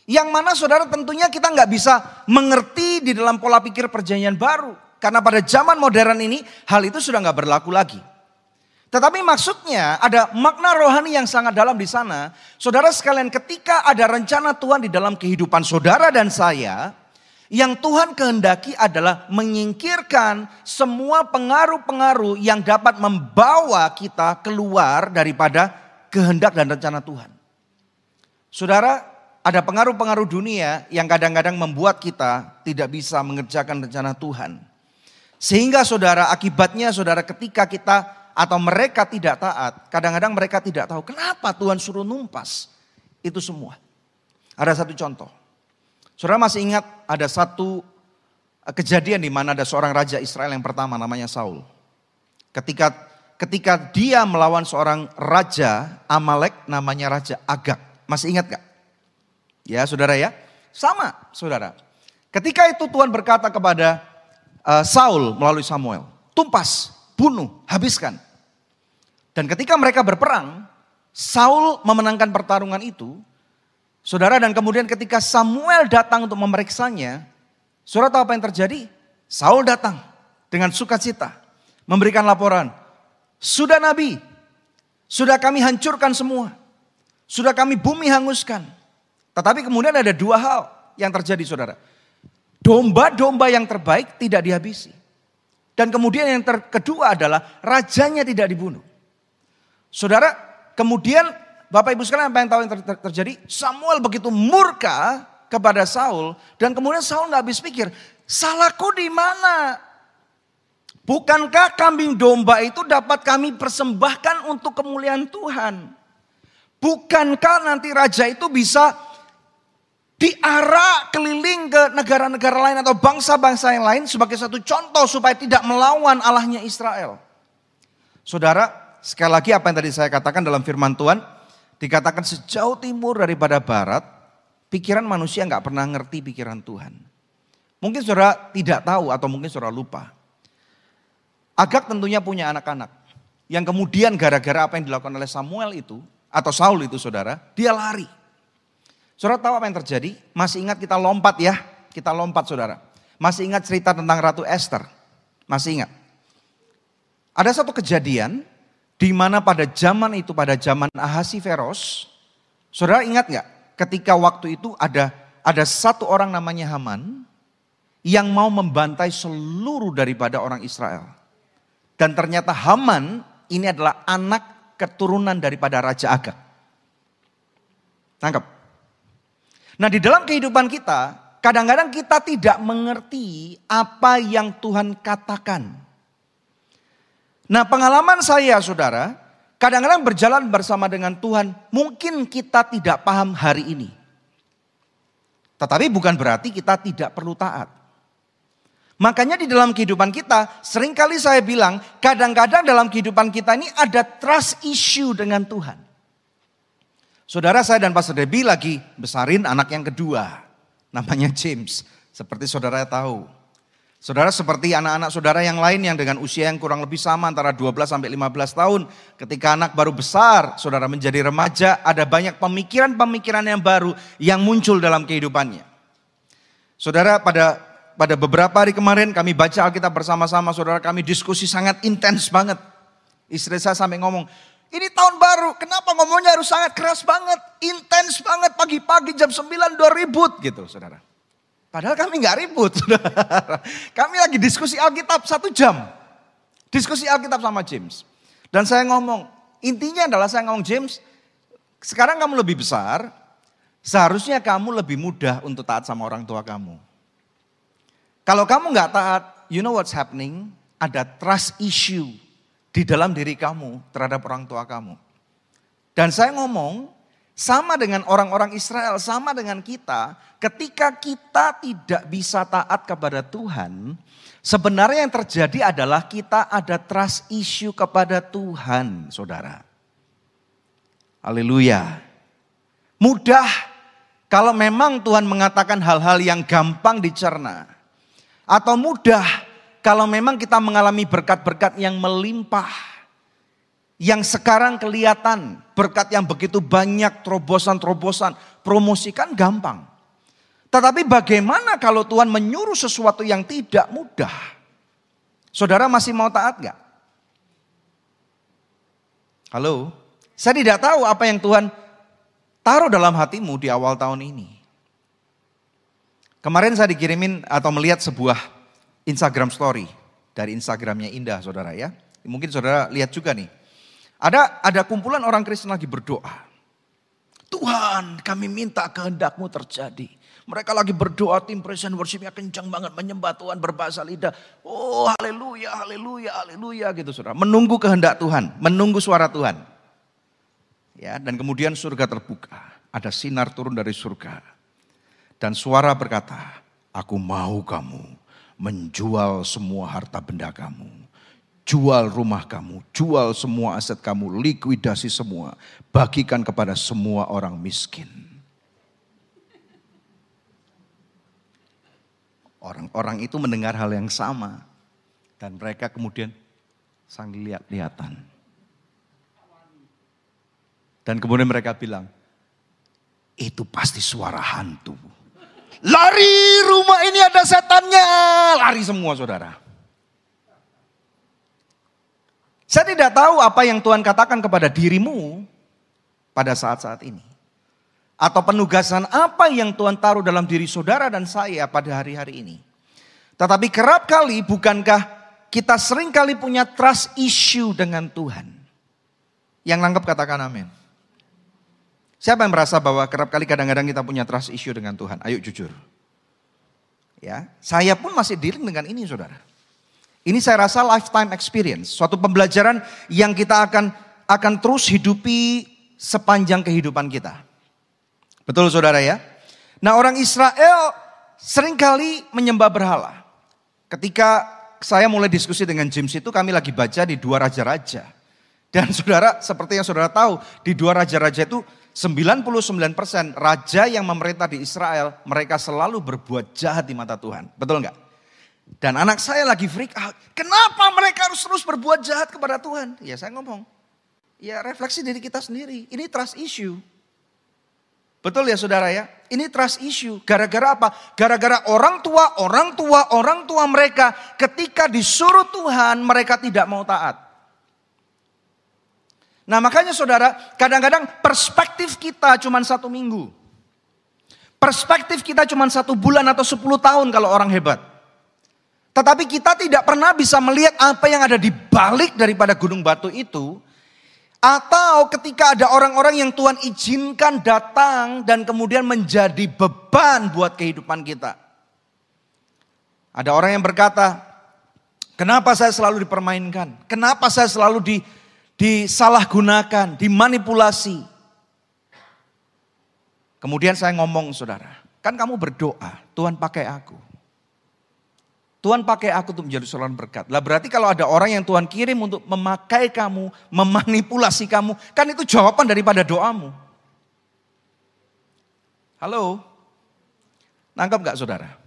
Yang mana saudara tentunya kita nggak bisa mengerti di dalam pola pikir perjanjian baru. Karena pada zaman modern ini hal itu sudah nggak berlaku lagi. Tetapi maksudnya ada makna rohani yang sangat dalam di sana. Saudara sekalian ketika ada rencana Tuhan di dalam kehidupan saudara dan saya. Yang Tuhan kehendaki adalah menyingkirkan semua pengaruh-pengaruh yang dapat membawa kita keluar daripada kehendak dan rencana Tuhan. Saudara, ada pengaruh-pengaruh dunia yang kadang-kadang membuat kita tidak bisa mengerjakan rencana Tuhan. Sehingga saudara akibatnya saudara ketika kita atau mereka tidak taat, kadang-kadang mereka tidak tahu kenapa Tuhan suruh numpas itu semua. Ada satu contoh. Saudara masih ingat ada satu eh, kejadian di mana ada seorang raja Israel yang pertama namanya Saul. Ketika ketika dia melawan seorang raja Amalek namanya raja Agag. Masih ingat gak? Ya saudara ya. Sama saudara. Ketika itu Tuhan berkata kepada uh, Saul melalui Samuel. Tumpas bunuh, habiskan. Dan ketika mereka berperang, Saul memenangkan pertarungan itu. Saudara dan kemudian ketika Samuel datang untuk memeriksanya, saudara tahu apa yang terjadi? Saul datang dengan sukacita, memberikan laporan. Sudah nabi, sudah kami hancurkan semua. Sudah kami bumi hanguskan. Tetapi kemudian ada dua hal yang terjadi saudara. Domba-domba yang terbaik tidak dihabisi. Dan kemudian yang kedua adalah rajanya tidak dibunuh. Saudara, kemudian Bapak Ibu sekalian apa yang tahu yang ter ter terjadi? Samuel begitu murka kepada Saul dan kemudian Saul nggak habis pikir, salahku di mana? Bukankah kambing domba itu dapat kami persembahkan untuk kemuliaan Tuhan? Bukankah nanti raja itu bisa diarah keliling ke negara-negara lain atau bangsa-bangsa yang lain sebagai satu contoh supaya tidak melawan Allahnya Israel. Saudara, sekali lagi apa yang tadi saya katakan dalam firman Tuhan, dikatakan sejauh timur daripada barat, pikiran manusia nggak pernah ngerti pikiran Tuhan. Mungkin saudara tidak tahu atau mungkin saudara lupa. Agak tentunya punya anak-anak. Yang kemudian gara-gara apa yang dilakukan oleh Samuel itu, atau Saul itu saudara, dia lari Saudara tahu apa yang terjadi? Masih ingat kita lompat ya? Kita lompat saudara. Masih ingat cerita tentang Ratu Esther? Masih ingat? Ada satu kejadian di mana pada zaman itu, pada zaman Ahasiveros, saudara ingat nggak? Ketika waktu itu ada ada satu orang namanya Haman yang mau membantai seluruh daripada orang Israel. Dan ternyata Haman ini adalah anak keturunan daripada Raja Agag. Tangkap. Nah di dalam kehidupan kita, kadang-kadang kita tidak mengerti apa yang Tuhan katakan. Nah pengalaman saya saudara, kadang-kadang berjalan bersama dengan Tuhan, mungkin kita tidak paham hari ini. Tetapi bukan berarti kita tidak perlu taat. Makanya di dalam kehidupan kita, sering kali saya bilang, kadang-kadang dalam kehidupan kita ini ada trust issue dengan Tuhan. Saudara saya dan Pastor Debbie lagi besarin anak yang kedua. Namanya James. Seperti saudara tahu. Saudara seperti anak-anak saudara yang lain yang dengan usia yang kurang lebih sama antara 12 sampai 15 tahun. Ketika anak baru besar, saudara menjadi remaja, ada banyak pemikiran-pemikiran yang baru yang muncul dalam kehidupannya. Saudara pada pada beberapa hari kemarin kami baca Alkitab bersama-sama, saudara kami diskusi sangat intens banget. Istri saya sampai ngomong, ini tahun baru, kenapa ngomongnya harus sangat keras banget, intens banget, pagi-pagi jam 9 udah ribut gitu saudara. Padahal kami nggak ribut. Kami lagi diskusi Alkitab satu jam. Diskusi Alkitab sama James. Dan saya ngomong, intinya adalah saya ngomong James, sekarang kamu lebih besar, seharusnya kamu lebih mudah untuk taat sama orang tua kamu. Kalau kamu nggak taat, you know what's happening? ada trust issue di dalam diri kamu terhadap orang tua kamu. Dan saya ngomong, sama dengan orang-orang Israel, sama dengan kita, ketika kita tidak bisa taat kepada Tuhan, sebenarnya yang terjadi adalah kita ada trust issue kepada Tuhan, saudara. Haleluya. Mudah kalau memang Tuhan mengatakan hal-hal yang gampang dicerna. Atau mudah kalau memang kita mengalami berkat-berkat yang melimpah. Yang sekarang kelihatan berkat yang begitu banyak, terobosan-terobosan, promosikan gampang. Tetapi bagaimana kalau Tuhan menyuruh sesuatu yang tidak mudah? Saudara masih mau taat gak? Halo? Saya tidak tahu apa yang Tuhan taruh dalam hatimu di awal tahun ini. Kemarin saya dikirimin atau melihat sebuah Instagram story dari Instagramnya Indah saudara ya. Mungkin saudara lihat juga nih. Ada ada kumpulan orang Kristen lagi berdoa. Tuhan kami minta kehendakmu terjadi. Mereka lagi berdoa tim present worshipnya kencang banget menyembah Tuhan berbahasa lidah. Oh haleluya, haleluya, haleluya gitu saudara. Menunggu kehendak Tuhan, menunggu suara Tuhan. Ya, dan kemudian surga terbuka. Ada sinar turun dari surga. Dan suara berkata, aku mau kamu menjual semua harta benda kamu. Jual rumah kamu, jual semua aset kamu, likuidasi semua. Bagikan kepada semua orang miskin. Orang-orang itu mendengar hal yang sama. Dan mereka kemudian sang lihat-lihatan. Dan kemudian mereka bilang, itu pasti suara hantu. Lari rumah ini ada setannya. Lari semua saudara. Saya tidak tahu apa yang Tuhan katakan kepada dirimu pada saat-saat ini. Atau penugasan apa yang Tuhan taruh dalam diri saudara dan saya pada hari-hari ini. Tetapi kerap kali bukankah kita sering kali punya trust issue dengan Tuhan. Yang nangkep katakan amin. Siapa yang merasa bahwa kerap kali kadang-kadang kita punya trust issue dengan Tuhan? Ayo jujur. Ya, saya pun masih dealing dengan ini, saudara. Ini saya rasa lifetime experience, suatu pembelajaran yang kita akan akan terus hidupi sepanjang kehidupan kita. Betul, saudara ya? Nah, orang Israel sering kali menyembah berhala. Ketika saya mulai diskusi dengan James itu, kami lagi baca di dua raja-raja. Dan saudara, seperti yang saudara tahu, di dua raja-raja itu 99% raja yang memerintah di Israel, mereka selalu berbuat jahat di mata Tuhan. Betul nggak? Dan anak saya lagi freak out. Kenapa mereka harus terus berbuat jahat kepada Tuhan? Ya saya ngomong. Ya refleksi diri kita sendiri. Ini trust issue. Betul ya saudara ya? Ini trust issue. Gara-gara apa? Gara-gara orang tua, orang tua, orang tua mereka ketika disuruh Tuhan mereka tidak mau taat. Nah makanya saudara, kadang-kadang perspektif kita cuma satu minggu. Perspektif kita cuma satu bulan atau sepuluh tahun kalau orang hebat. Tetapi kita tidak pernah bisa melihat apa yang ada di balik daripada gunung batu itu. Atau ketika ada orang-orang yang Tuhan izinkan datang dan kemudian menjadi beban buat kehidupan kita. Ada orang yang berkata, kenapa saya selalu dipermainkan? Kenapa saya selalu di, disalahgunakan, dimanipulasi. Kemudian saya ngomong saudara, kan kamu berdoa, Tuhan pakai aku. Tuhan pakai aku untuk menjadi saluran berkat. Lah berarti kalau ada orang yang Tuhan kirim untuk memakai kamu, memanipulasi kamu, kan itu jawaban daripada doamu. Halo? Nangkap gak saudara?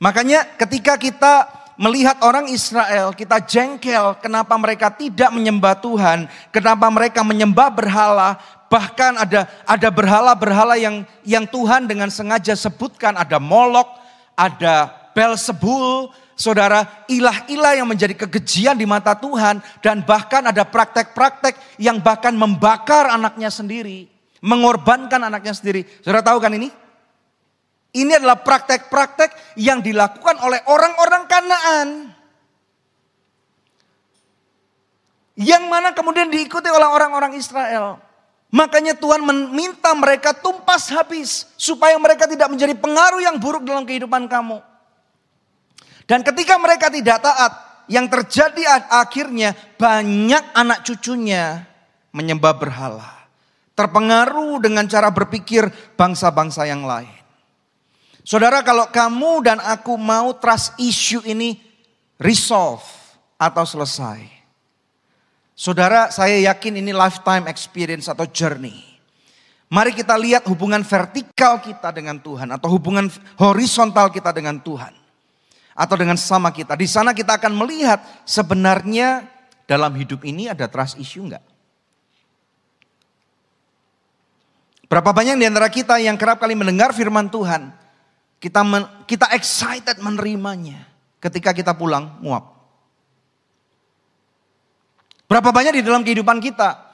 Makanya ketika kita melihat orang Israel, kita jengkel kenapa mereka tidak menyembah Tuhan, kenapa mereka menyembah berhala, bahkan ada ada berhala-berhala yang yang Tuhan dengan sengaja sebutkan ada Molok, ada Belzebul, saudara, ilah-ilah yang menjadi kekejian di mata Tuhan dan bahkan ada praktek-praktek yang bahkan membakar anaknya sendiri, mengorbankan anaknya sendiri. Saudara tahu kan ini? Ini adalah praktek-praktek yang dilakukan oleh orang-orang Kanaan. Yang mana kemudian diikuti oleh orang-orang Israel. Makanya Tuhan meminta mereka tumpas habis. Supaya mereka tidak menjadi pengaruh yang buruk dalam kehidupan kamu. Dan ketika mereka tidak taat, yang terjadi akhirnya banyak anak cucunya menyembah berhala. Terpengaruh dengan cara berpikir bangsa-bangsa yang lain. Saudara kalau kamu dan aku mau trust issue ini resolve atau selesai. Saudara saya yakin ini lifetime experience atau journey. Mari kita lihat hubungan vertikal kita dengan Tuhan atau hubungan horizontal kita dengan Tuhan. Atau dengan sama kita. Di sana kita akan melihat sebenarnya dalam hidup ini ada trust issue enggak? Berapa banyak di antara kita yang kerap kali mendengar firman Tuhan, kita men, kita excited menerimanya. Ketika kita pulang, muap. Berapa banyak di dalam kehidupan kita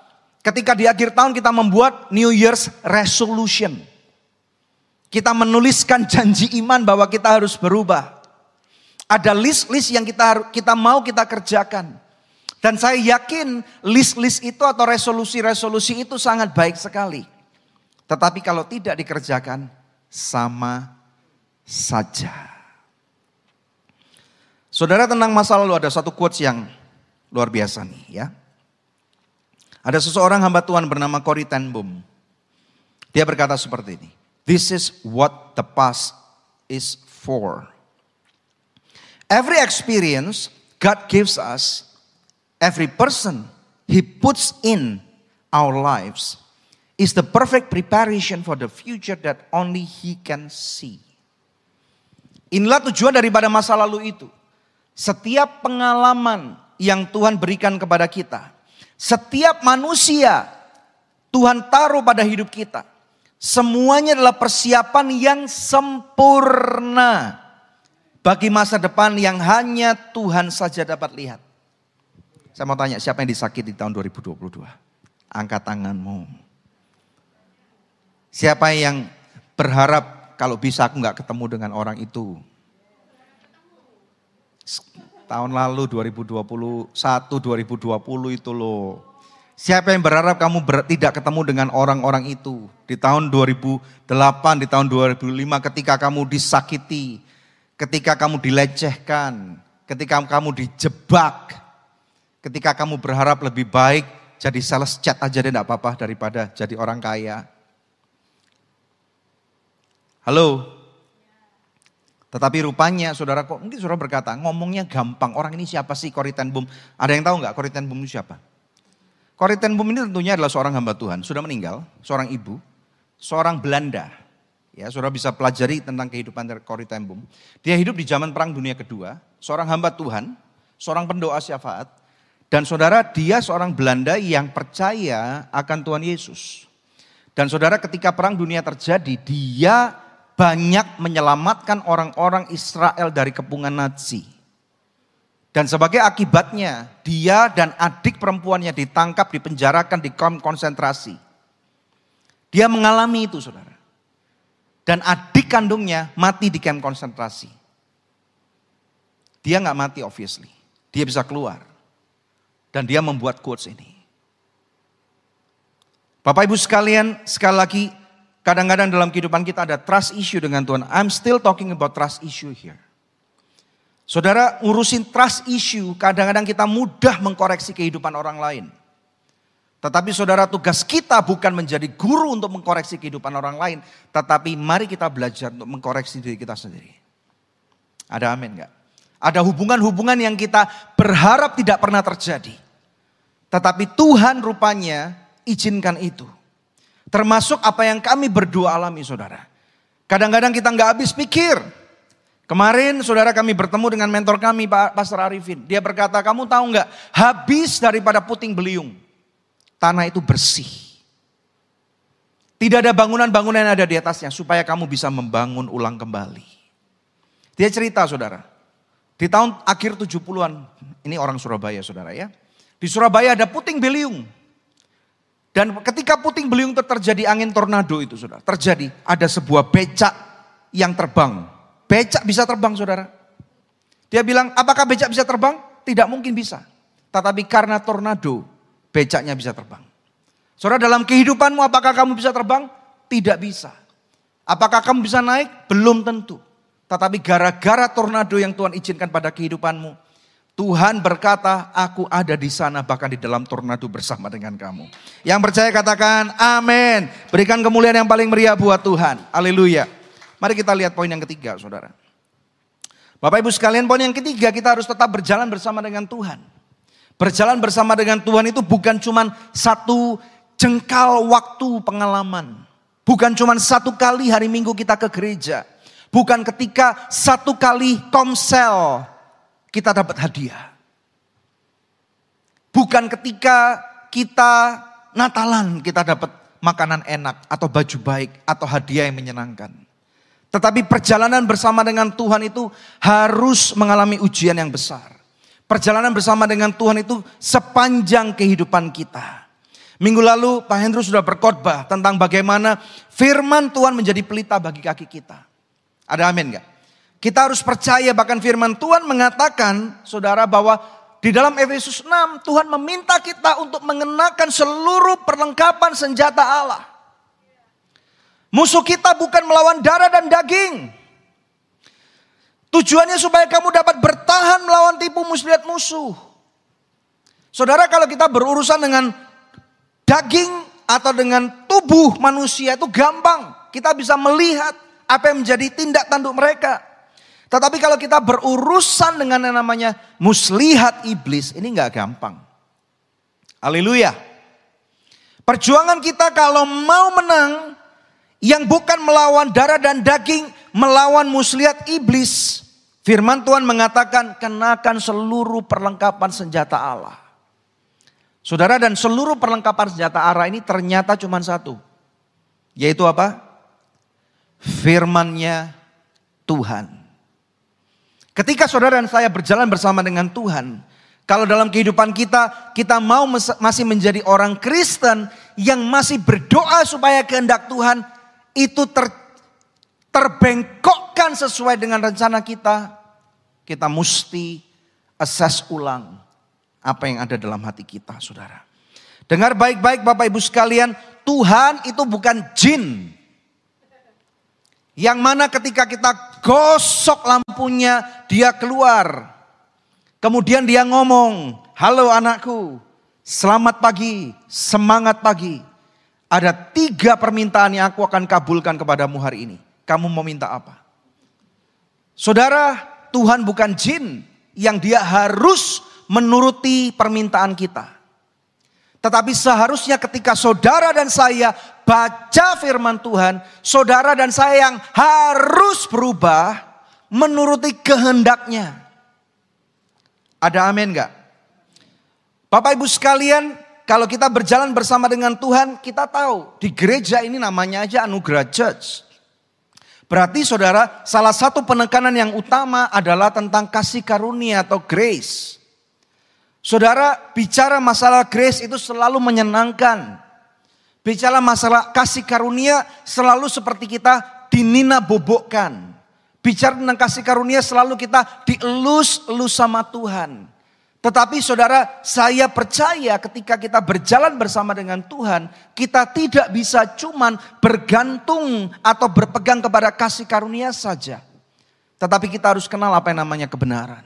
Ketika di akhir tahun kita membuat New Year's resolution. Kita menuliskan janji iman bahwa kita harus berubah. Ada list-list yang kita kita mau kita kerjakan. Dan saya yakin list-list itu atau resolusi-resolusi itu sangat baik sekali. Tetapi kalau tidak dikerjakan sama saja. Saudara tentang masa lalu ada satu quotes yang luar biasa nih ya. Ada seseorang hamba Tuhan bernama Cory Ten Boom. Dia berkata seperti ini. This is what the past is for. Every experience God gives us, every person He puts in our lives is the perfect preparation for the future that only He can see. Inilah tujuan daripada masa lalu itu. Setiap pengalaman yang Tuhan berikan kepada kita, setiap manusia Tuhan taruh pada hidup kita. Semuanya adalah persiapan yang sempurna bagi masa depan yang hanya Tuhan saja dapat lihat. Saya mau tanya siapa yang disakiti di tahun 2022? Angkat tanganmu. Siapa yang berharap kalau bisa aku nggak ketemu dengan orang itu? Tahun lalu 2021, 2020 itu loh. Siapa yang berharap kamu ber, tidak ketemu dengan orang-orang itu? Di tahun 2008, di tahun 2005 ketika kamu disakiti, ketika kamu dilecehkan, ketika kamu dijebak, ketika kamu berharap lebih baik jadi sales chat aja deh enggak apa-apa daripada jadi orang kaya. Halo, tetapi rupanya saudara kok mungkin saudara berkata ngomongnya gampang. Orang ini siapa sih Koriten Bum? Ada yang tahu nggak Koriten Bum itu siapa? Koriten Bum ini tentunya adalah seorang hamba Tuhan. Sudah meninggal, seorang ibu, seorang Belanda. Ya, saudara bisa pelajari tentang kehidupan Koriten Bum. Dia hidup di zaman Perang Dunia Kedua, seorang hamba Tuhan, seorang pendoa syafaat. Dan saudara dia seorang Belanda yang percaya akan Tuhan Yesus. Dan saudara ketika Perang Dunia terjadi, dia banyak menyelamatkan orang-orang Israel dari kepungan Nazi. Dan sebagai akibatnya, dia dan adik perempuannya ditangkap, dipenjarakan di kamp konsentrasi. Dia mengalami itu, saudara. Dan adik kandungnya mati di kamp konsentrasi. Dia nggak mati, obviously. Dia bisa keluar. Dan dia membuat quotes ini. Bapak Ibu sekalian, sekali lagi Kadang-kadang dalam kehidupan kita ada trust issue dengan Tuhan. I'm still talking about trust issue here. Saudara, ngurusin trust issue, kadang-kadang kita mudah mengkoreksi kehidupan orang lain. Tetapi saudara, tugas kita bukan menjadi guru untuk mengkoreksi kehidupan orang lain. Tetapi mari kita belajar untuk mengkoreksi diri kita sendiri. Ada amin gak? Ada hubungan-hubungan yang kita berharap tidak pernah terjadi. Tetapi Tuhan rupanya izinkan itu. Termasuk apa yang kami berdua alami saudara. Kadang-kadang kita nggak habis pikir. Kemarin saudara kami bertemu dengan mentor kami Pak Pastor Arifin. Dia berkata kamu tahu nggak habis daripada puting beliung. Tanah itu bersih. Tidak ada bangunan-bangunan yang ada di atasnya supaya kamu bisa membangun ulang kembali. Dia cerita saudara. Di tahun akhir 70-an, ini orang Surabaya saudara ya. Di Surabaya ada puting beliung. Dan ketika puting beliung terjadi angin tornado itu saudara. Terjadi ada sebuah becak yang terbang. Becak bisa terbang saudara. Dia bilang apakah becak bisa terbang? Tidak mungkin bisa. Tetapi karena tornado becaknya bisa terbang. Saudara dalam kehidupanmu apakah kamu bisa terbang? Tidak bisa. Apakah kamu bisa naik? Belum tentu. Tetapi gara-gara tornado yang Tuhan izinkan pada kehidupanmu, Tuhan berkata, aku ada di sana bahkan di dalam tornado bersama dengan kamu. Yang percaya katakan amin. Berikan kemuliaan yang paling meriah buat Tuhan. Haleluya. Mari kita lihat poin yang ketiga saudara. Bapak ibu sekalian poin yang ketiga kita harus tetap berjalan bersama dengan Tuhan. Berjalan bersama dengan Tuhan itu bukan cuma satu jengkal waktu pengalaman. Bukan cuma satu kali hari minggu kita ke gereja. Bukan ketika satu kali komsel kita dapat hadiah. Bukan ketika kita Natalan kita dapat makanan enak atau baju baik atau hadiah yang menyenangkan. Tetapi perjalanan bersama dengan Tuhan itu harus mengalami ujian yang besar. Perjalanan bersama dengan Tuhan itu sepanjang kehidupan kita. Minggu lalu Pak Hendro sudah berkhotbah tentang bagaimana firman Tuhan menjadi pelita bagi kaki kita. Ada amin gak? Kita harus percaya bahkan firman Tuhan mengatakan saudara bahwa di dalam Efesus 6 Tuhan meminta kita untuk mengenakan seluruh perlengkapan senjata Allah. Musuh kita bukan melawan darah dan daging. Tujuannya supaya kamu dapat bertahan melawan tipu muslihat musuh. Saudara kalau kita berurusan dengan daging atau dengan tubuh manusia itu gampang. Kita bisa melihat apa yang menjadi tindak tanduk mereka. Tetapi kalau kita berurusan dengan yang namanya muslihat iblis, ini nggak gampang. Haleluya. Perjuangan kita kalau mau menang, yang bukan melawan darah dan daging, melawan muslihat iblis. Firman Tuhan mengatakan, kenakan seluruh perlengkapan senjata Allah. Saudara dan seluruh perlengkapan senjata Allah ini ternyata cuma satu. Yaitu apa? Firmannya Tuhan. Ketika saudara dan saya berjalan bersama dengan Tuhan, kalau dalam kehidupan kita, kita mau masih menjadi orang Kristen yang masih berdoa supaya kehendak Tuhan itu ter, terbengkokkan sesuai dengan rencana kita, kita mesti assess ulang apa yang ada dalam hati kita, saudara. Dengar baik-baik Bapak Ibu sekalian, Tuhan itu bukan jin. Yang mana ketika kita gosok lampunya, dia keluar. Kemudian dia ngomong, halo anakku, selamat pagi, semangat pagi. Ada tiga permintaan yang aku akan kabulkan kepadamu hari ini. Kamu mau minta apa? Saudara, Tuhan bukan jin yang dia harus menuruti permintaan kita. Tetapi seharusnya ketika saudara dan saya baca firman Tuhan, saudara dan saya yang harus berubah menuruti kehendaknya. Ada amin gak? Bapak ibu sekalian, kalau kita berjalan bersama dengan Tuhan, kita tahu di gereja ini namanya aja anugerah church. Berarti saudara, salah satu penekanan yang utama adalah tentang kasih karunia atau grace. Saudara, bicara masalah grace itu selalu menyenangkan. Bicara masalah kasih karunia selalu seperti kita dinina bobokkan. Bicara tentang kasih karunia selalu kita dielus-elus sama Tuhan. Tetapi saudara, saya percaya ketika kita berjalan bersama dengan Tuhan, kita tidak bisa cuman bergantung atau berpegang kepada kasih karunia saja. Tetapi kita harus kenal apa yang namanya kebenaran.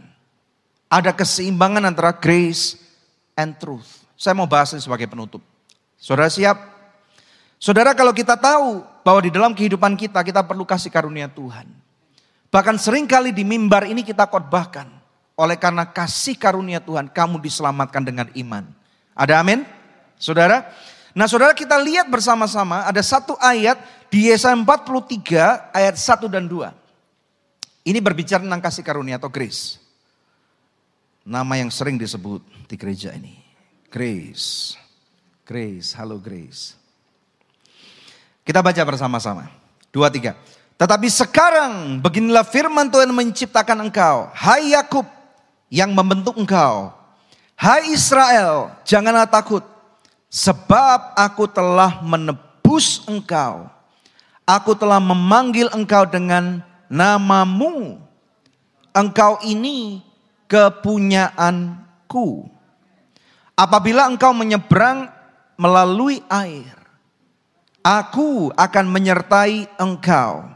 Ada keseimbangan antara grace and truth. Saya mau bahas ini sebagai penutup. Saudara siap? Saudara kalau kita tahu bahwa di dalam kehidupan kita kita perlu kasih karunia Tuhan. Bahkan sering kali di mimbar ini kita khotbahkan. Oleh karena kasih karunia Tuhan kamu diselamatkan dengan iman. Ada amin? Saudara? Nah saudara kita lihat bersama-sama ada satu ayat di Yesaya 43 ayat 1 dan 2. Ini berbicara tentang kasih karunia atau grace nama yang sering disebut di gereja ini. Grace. Grace, halo Grace. Kita baca bersama-sama. Dua, tiga. Tetapi sekarang beginilah firman Tuhan menciptakan engkau. Hai Yakub yang membentuk engkau. Hai Israel, janganlah takut. Sebab aku telah menebus engkau. Aku telah memanggil engkau dengan namamu. Engkau ini kepunyaanku. Apabila engkau menyeberang melalui air, aku akan menyertai engkau.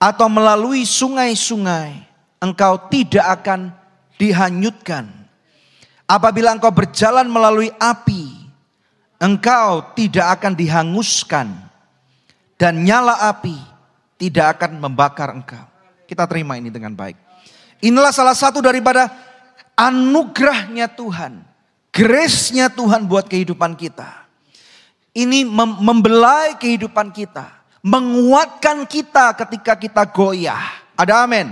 Atau melalui sungai-sungai, engkau tidak akan dihanyutkan. Apabila engkau berjalan melalui api, engkau tidak akan dihanguskan. Dan nyala api tidak akan membakar engkau. Kita terima ini dengan baik. Inilah salah satu daripada anugerahnya Tuhan. Grace-nya Tuhan buat kehidupan kita. Ini mem membelai kehidupan kita. Menguatkan kita ketika kita goyah. Ada amin.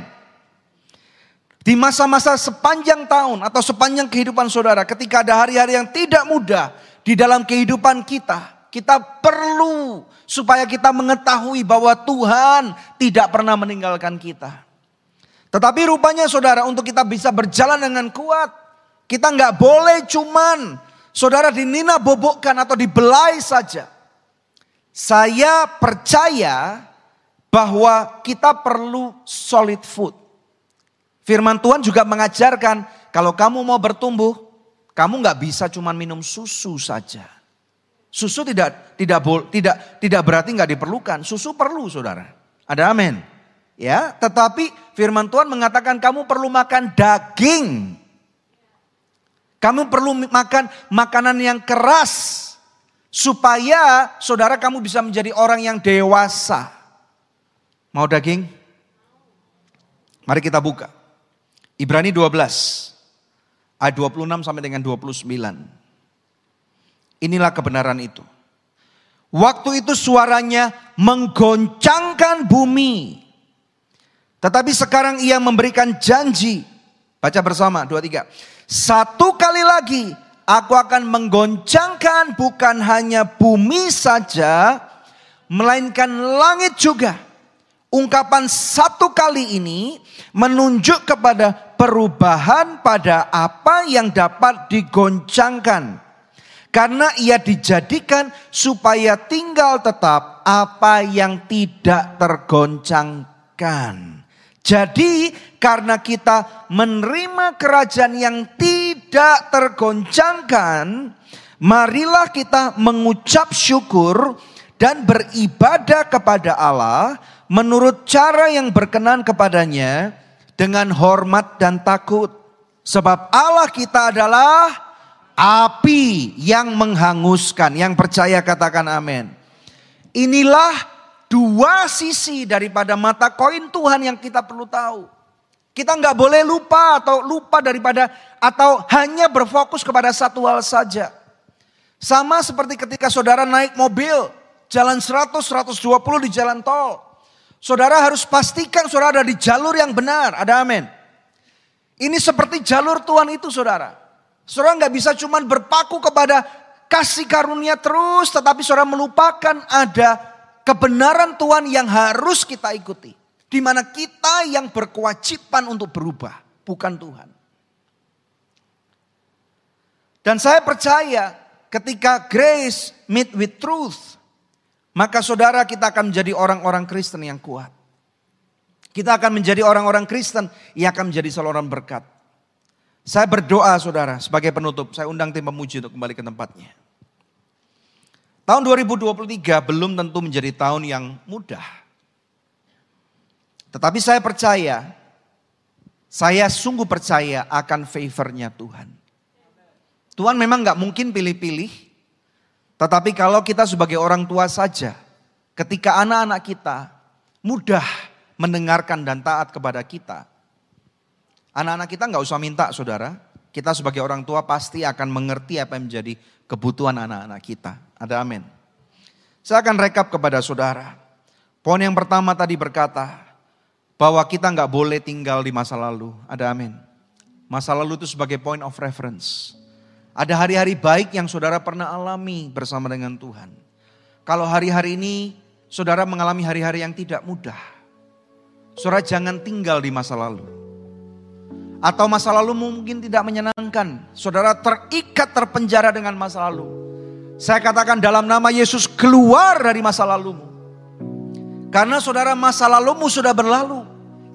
Di masa-masa sepanjang tahun atau sepanjang kehidupan saudara, ketika ada hari-hari yang tidak mudah di dalam kehidupan kita, kita perlu supaya kita mengetahui bahwa Tuhan tidak pernah meninggalkan kita. Tetapi rupanya saudara untuk kita bisa berjalan dengan kuat, kita nggak boleh cuman saudara dinina bobokkan atau dibelai saja. Saya percaya bahwa kita perlu solid food. Firman Tuhan juga mengajarkan kalau kamu mau bertumbuh, kamu nggak bisa cuma minum susu saja. Susu tidak tidak tidak tidak berarti nggak diperlukan. Susu perlu, saudara. Ada amin. Ya, tetapi Firman Tuhan mengatakan kamu perlu makan daging. Kamu perlu makan makanan yang keras supaya saudara kamu bisa menjadi orang yang dewasa. Mau daging? Mari kita buka. Ibrani 12 ayat 26 sampai dengan 29. Inilah kebenaran itu. Waktu itu suaranya menggoncangkan bumi. Tetapi sekarang ia memberikan janji. Baca bersama, dua tiga. Satu kali lagi aku akan menggoncangkan bukan hanya bumi saja, melainkan langit juga. Ungkapan satu kali ini menunjuk kepada perubahan pada apa yang dapat digoncangkan. Karena ia dijadikan supaya tinggal tetap apa yang tidak tergoncangkan. Jadi karena kita menerima kerajaan yang tidak tergoncangkan, marilah kita mengucap syukur dan beribadah kepada Allah menurut cara yang berkenan kepadanya dengan hormat dan takut. Sebab Allah kita adalah api yang menghanguskan. Yang percaya katakan amin. Inilah dua sisi daripada mata koin Tuhan yang kita perlu tahu. Kita nggak boleh lupa atau lupa daripada atau hanya berfokus kepada satu hal saja. Sama seperti ketika saudara naik mobil, jalan 100, 120 di jalan tol. Saudara harus pastikan saudara ada di jalur yang benar. Ada amin. Ini seperti jalur Tuhan itu saudara. Saudara nggak bisa cuma berpaku kepada kasih karunia terus. Tetapi saudara melupakan ada kebenaran Tuhan yang harus kita ikuti. Di mana kita yang berkewajiban untuk berubah. Bukan Tuhan. Dan saya percaya ketika grace meet with truth. Maka saudara kita akan menjadi orang-orang Kristen yang kuat. Kita akan menjadi orang-orang Kristen yang akan menjadi saluran berkat. Saya berdoa saudara sebagai penutup. Saya undang tim pemuji untuk kembali ke tempatnya. Tahun 2023 belum tentu menjadi tahun yang mudah. Tetapi saya percaya, saya sungguh percaya akan favornya Tuhan. Tuhan memang gak mungkin pilih-pilih, tetapi kalau kita sebagai orang tua saja, ketika anak-anak kita mudah mendengarkan dan taat kepada kita, anak-anak kita nggak usah minta saudara, kita sebagai orang tua pasti akan mengerti apa yang menjadi kebutuhan anak-anak kita. Ada amin. Saya akan rekap kepada saudara. Poin yang pertama tadi berkata bahwa kita nggak boleh tinggal di masa lalu. Ada amin. Masa lalu itu sebagai point of reference. Ada hari-hari baik yang saudara pernah alami bersama dengan Tuhan. Kalau hari-hari ini saudara mengalami hari-hari yang tidak mudah. Saudara jangan tinggal di masa lalu. Atau masa lalu mungkin tidak menyenangkan. Saudara terikat terpenjara dengan masa lalu. Saya katakan dalam nama Yesus keluar dari masa lalumu. Karena saudara masa lalumu sudah berlalu.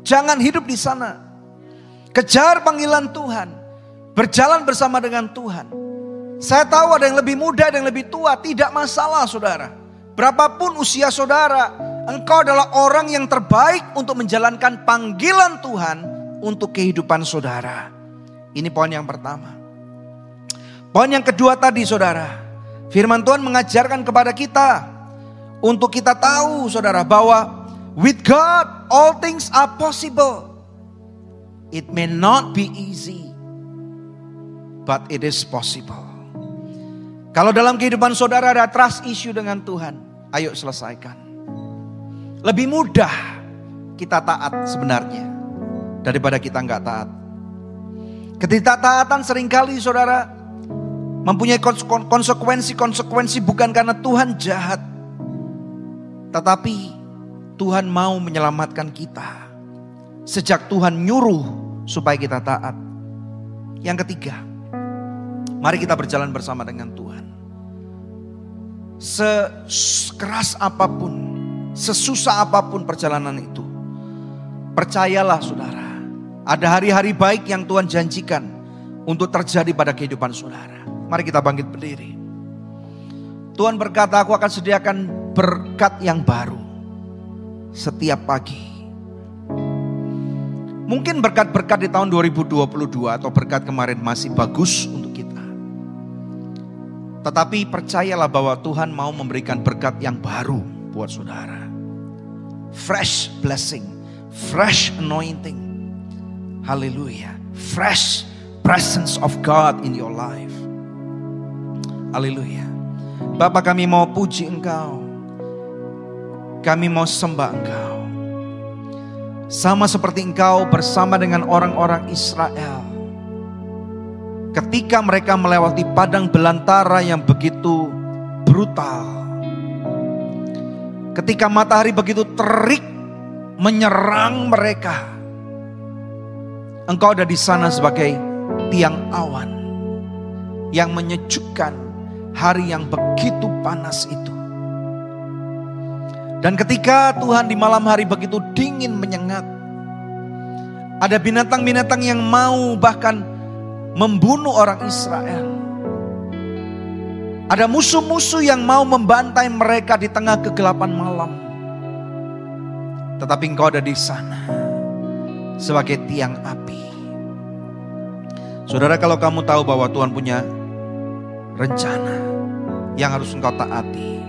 Jangan hidup di sana. Kejar panggilan Tuhan. Berjalan bersama dengan Tuhan. Saya tahu ada yang lebih muda, ada yang lebih tua. Tidak masalah saudara. Berapapun usia saudara. Engkau adalah orang yang terbaik untuk menjalankan panggilan Tuhan untuk kehidupan saudara. Ini poin yang pertama. Poin yang kedua tadi saudara. Firman Tuhan mengajarkan kepada kita. Untuk kita tahu saudara bahwa with God all things are possible. It may not be easy. But it is possible. Kalau dalam kehidupan saudara ada trust issue dengan Tuhan. Ayo selesaikan. Lebih mudah kita taat sebenarnya. Daripada kita nggak taat. Ketidaktaatan sering kali saudara mempunyai konsekuensi-konsekuensi bukan karena Tuhan jahat. Tetapi Tuhan mau menyelamatkan kita. Sejak Tuhan nyuruh supaya kita taat. Yang ketiga, mari kita berjalan bersama dengan Tuhan. Sekeras apa pun, sesusah apa pun perjalanan itu. Percayalah saudara, ada hari-hari baik yang Tuhan janjikan untuk terjadi pada kehidupan saudara. Mari kita bangkit berdiri. Tuhan berkata, aku akan sediakan berkat yang baru setiap pagi. Mungkin berkat-berkat di tahun 2022 atau berkat kemarin masih bagus untuk. Tetapi percayalah bahwa Tuhan mau memberikan berkat yang baru buat saudara. Fresh blessing, fresh anointing, Haleluya. Fresh presence of God in your life. Haleluya. Bapak kami mau puji engkau. Kami mau sembah engkau. Sama seperti engkau bersama dengan orang-orang Israel. Ketika mereka melewati padang belantara yang begitu brutal. Ketika matahari begitu terik menyerang mereka Engkau ada di sana sebagai tiang awan yang menyejukkan hari yang begitu panas itu. Dan ketika Tuhan di malam hari begitu dingin menyengat, ada binatang-binatang yang mau bahkan membunuh orang Israel. Ada musuh-musuh yang mau membantai mereka di tengah kegelapan malam. Tetapi engkau ada di sana sebagai tiang api. Saudara kalau kamu tahu bahwa Tuhan punya rencana yang harus engkau taati.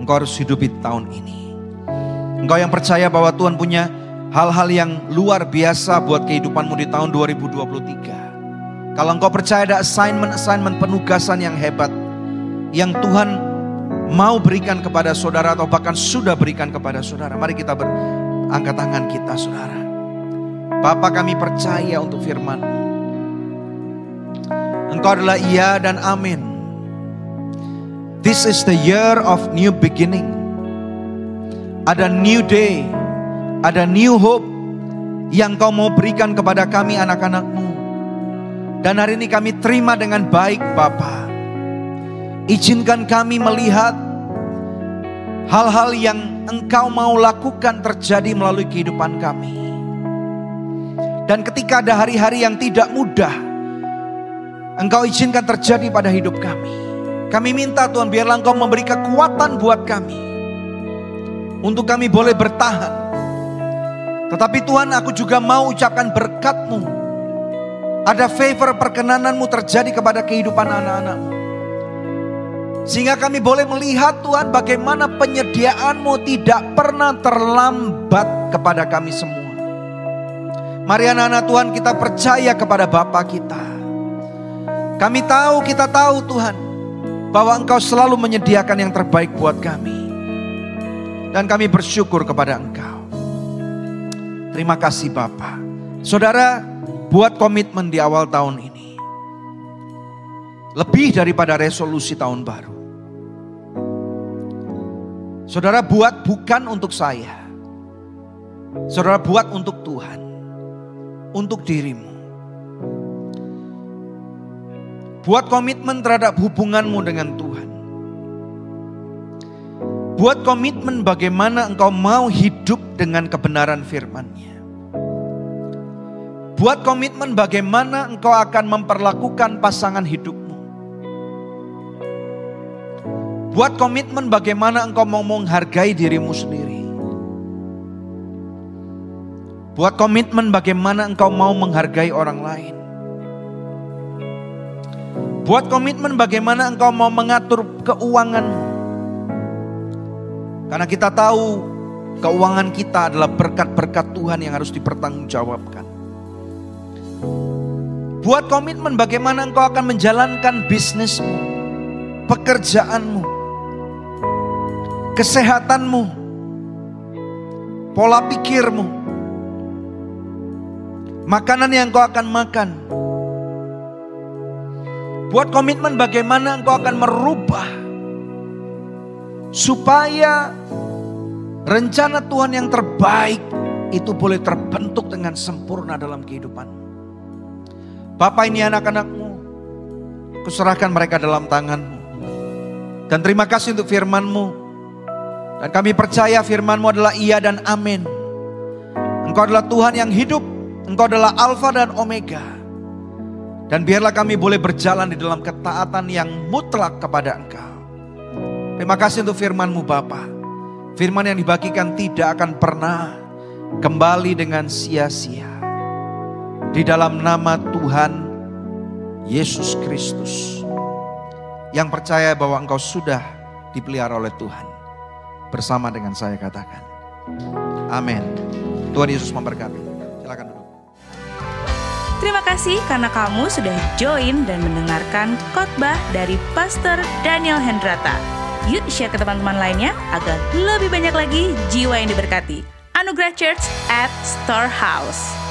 Engkau harus hidupi tahun ini. Engkau yang percaya bahwa Tuhan punya hal-hal yang luar biasa buat kehidupanmu di tahun 2023. Kalau engkau percaya ada assignment-assignment penugasan yang hebat. Yang Tuhan mau berikan kepada saudara atau bahkan sudah berikan kepada saudara. Mari kita berangkat tangan kita saudara. Bapak kami percaya untuk firman Engkau adalah iya dan amin. This is the year of new beginning. Ada new day, ada new hope yang kau mau berikan kepada kami anak-anakmu. Dan hari ini kami terima dengan baik Bapa. Izinkan kami melihat hal-hal yang engkau mau lakukan terjadi melalui kehidupan kami. Dan ketika ada hari-hari yang tidak mudah, Engkau izinkan terjadi pada hidup kami. Kami minta Tuhan biarlah Engkau memberi kekuatan buat kami. Untuk kami boleh bertahan. Tetapi Tuhan aku juga mau ucapkan berkatmu. Ada favor perkenananmu terjadi kepada kehidupan anak-anakmu. Sehingga kami boleh melihat Tuhan bagaimana penyediaanmu tidak pernah terlambat kepada kami semua. Mari anak-anak Tuhan kita percaya kepada Bapa kita. Kami tahu, kita tahu Tuhan. Bahwa Engkau selalu menyediakan yang terbaik buat kami. Dan kami bersyukur kepada Engkau. Terima kasih Bapa. Saudara, buat komitmen di awal tahun ini. Lebih daripada resolusi tahun baru. Saudara buat bukan untuk saya. Saudara buat untuk Tuhan untuk dirimu. Buat komitmen terhadap hubunganmu dengan Tuhan. Buat komitmen bagaimana engkau mau hidup dengan kebenaran firman-Nya. Buat komitmen bagaimana engkau akan memperlakukan pasangan hidupmu. Buat komitmen bagaimana engkau mau menghargai dirimu sendiri. Buat komitmen bagaimana engkau mau menghargai orang lain. Buat komitmen bagaimana engkau mau mengatur keuanganmu. Karena kita tahu keuangan kita adalah berkat-berkat Tuhan yang harus dipertanggungjawabkan. Buat komitmen bagaimana engkau akan menjalankan bisnismu, pekerjaanmu, kesehatanmu, pola pikirmu, makanan yang engkau akan makan. Buat komitmen bagaimana engkau akan merubah supaya rencana Tuhan yang terbaik itu boleh terbentuk dengan sempurna dalam kehidupan. Bapak ini anak-anakmu, kuserahkan mereka dalam tanganmu. Dan terima kasih untuk firmanmu. Dan kami percaya firmanmu adalah iya dan amin. Engkau adalah Tuhan yang hidup. Engkau adalah Alfa dan Omega. Dan biarlah kami boleh berjalan di dalam ketaatan yang mutlak kepada Engkau. Terima kasih untuk firman-Mu Bapa. Firman yang dibagikan tidak akan pernah kembali dengan sia-sia. Di dalam nama Tuhan Yesus Kristus. Yang percaya bahwa engkau sudah dipelihara oleh Tuhan. Bersama dengan saya katakan. Amin. Tuhan Yesus memberkati. Silakan duduk. Terima kasih karena kamu sudah join dan mendengarkan khotbah dari Pastor Daniel Hendrata. Yuk share ke teman-teman lainnya agar lebih banyak lagi jiwa yang diberkati. Anugerah Church at Storehouse.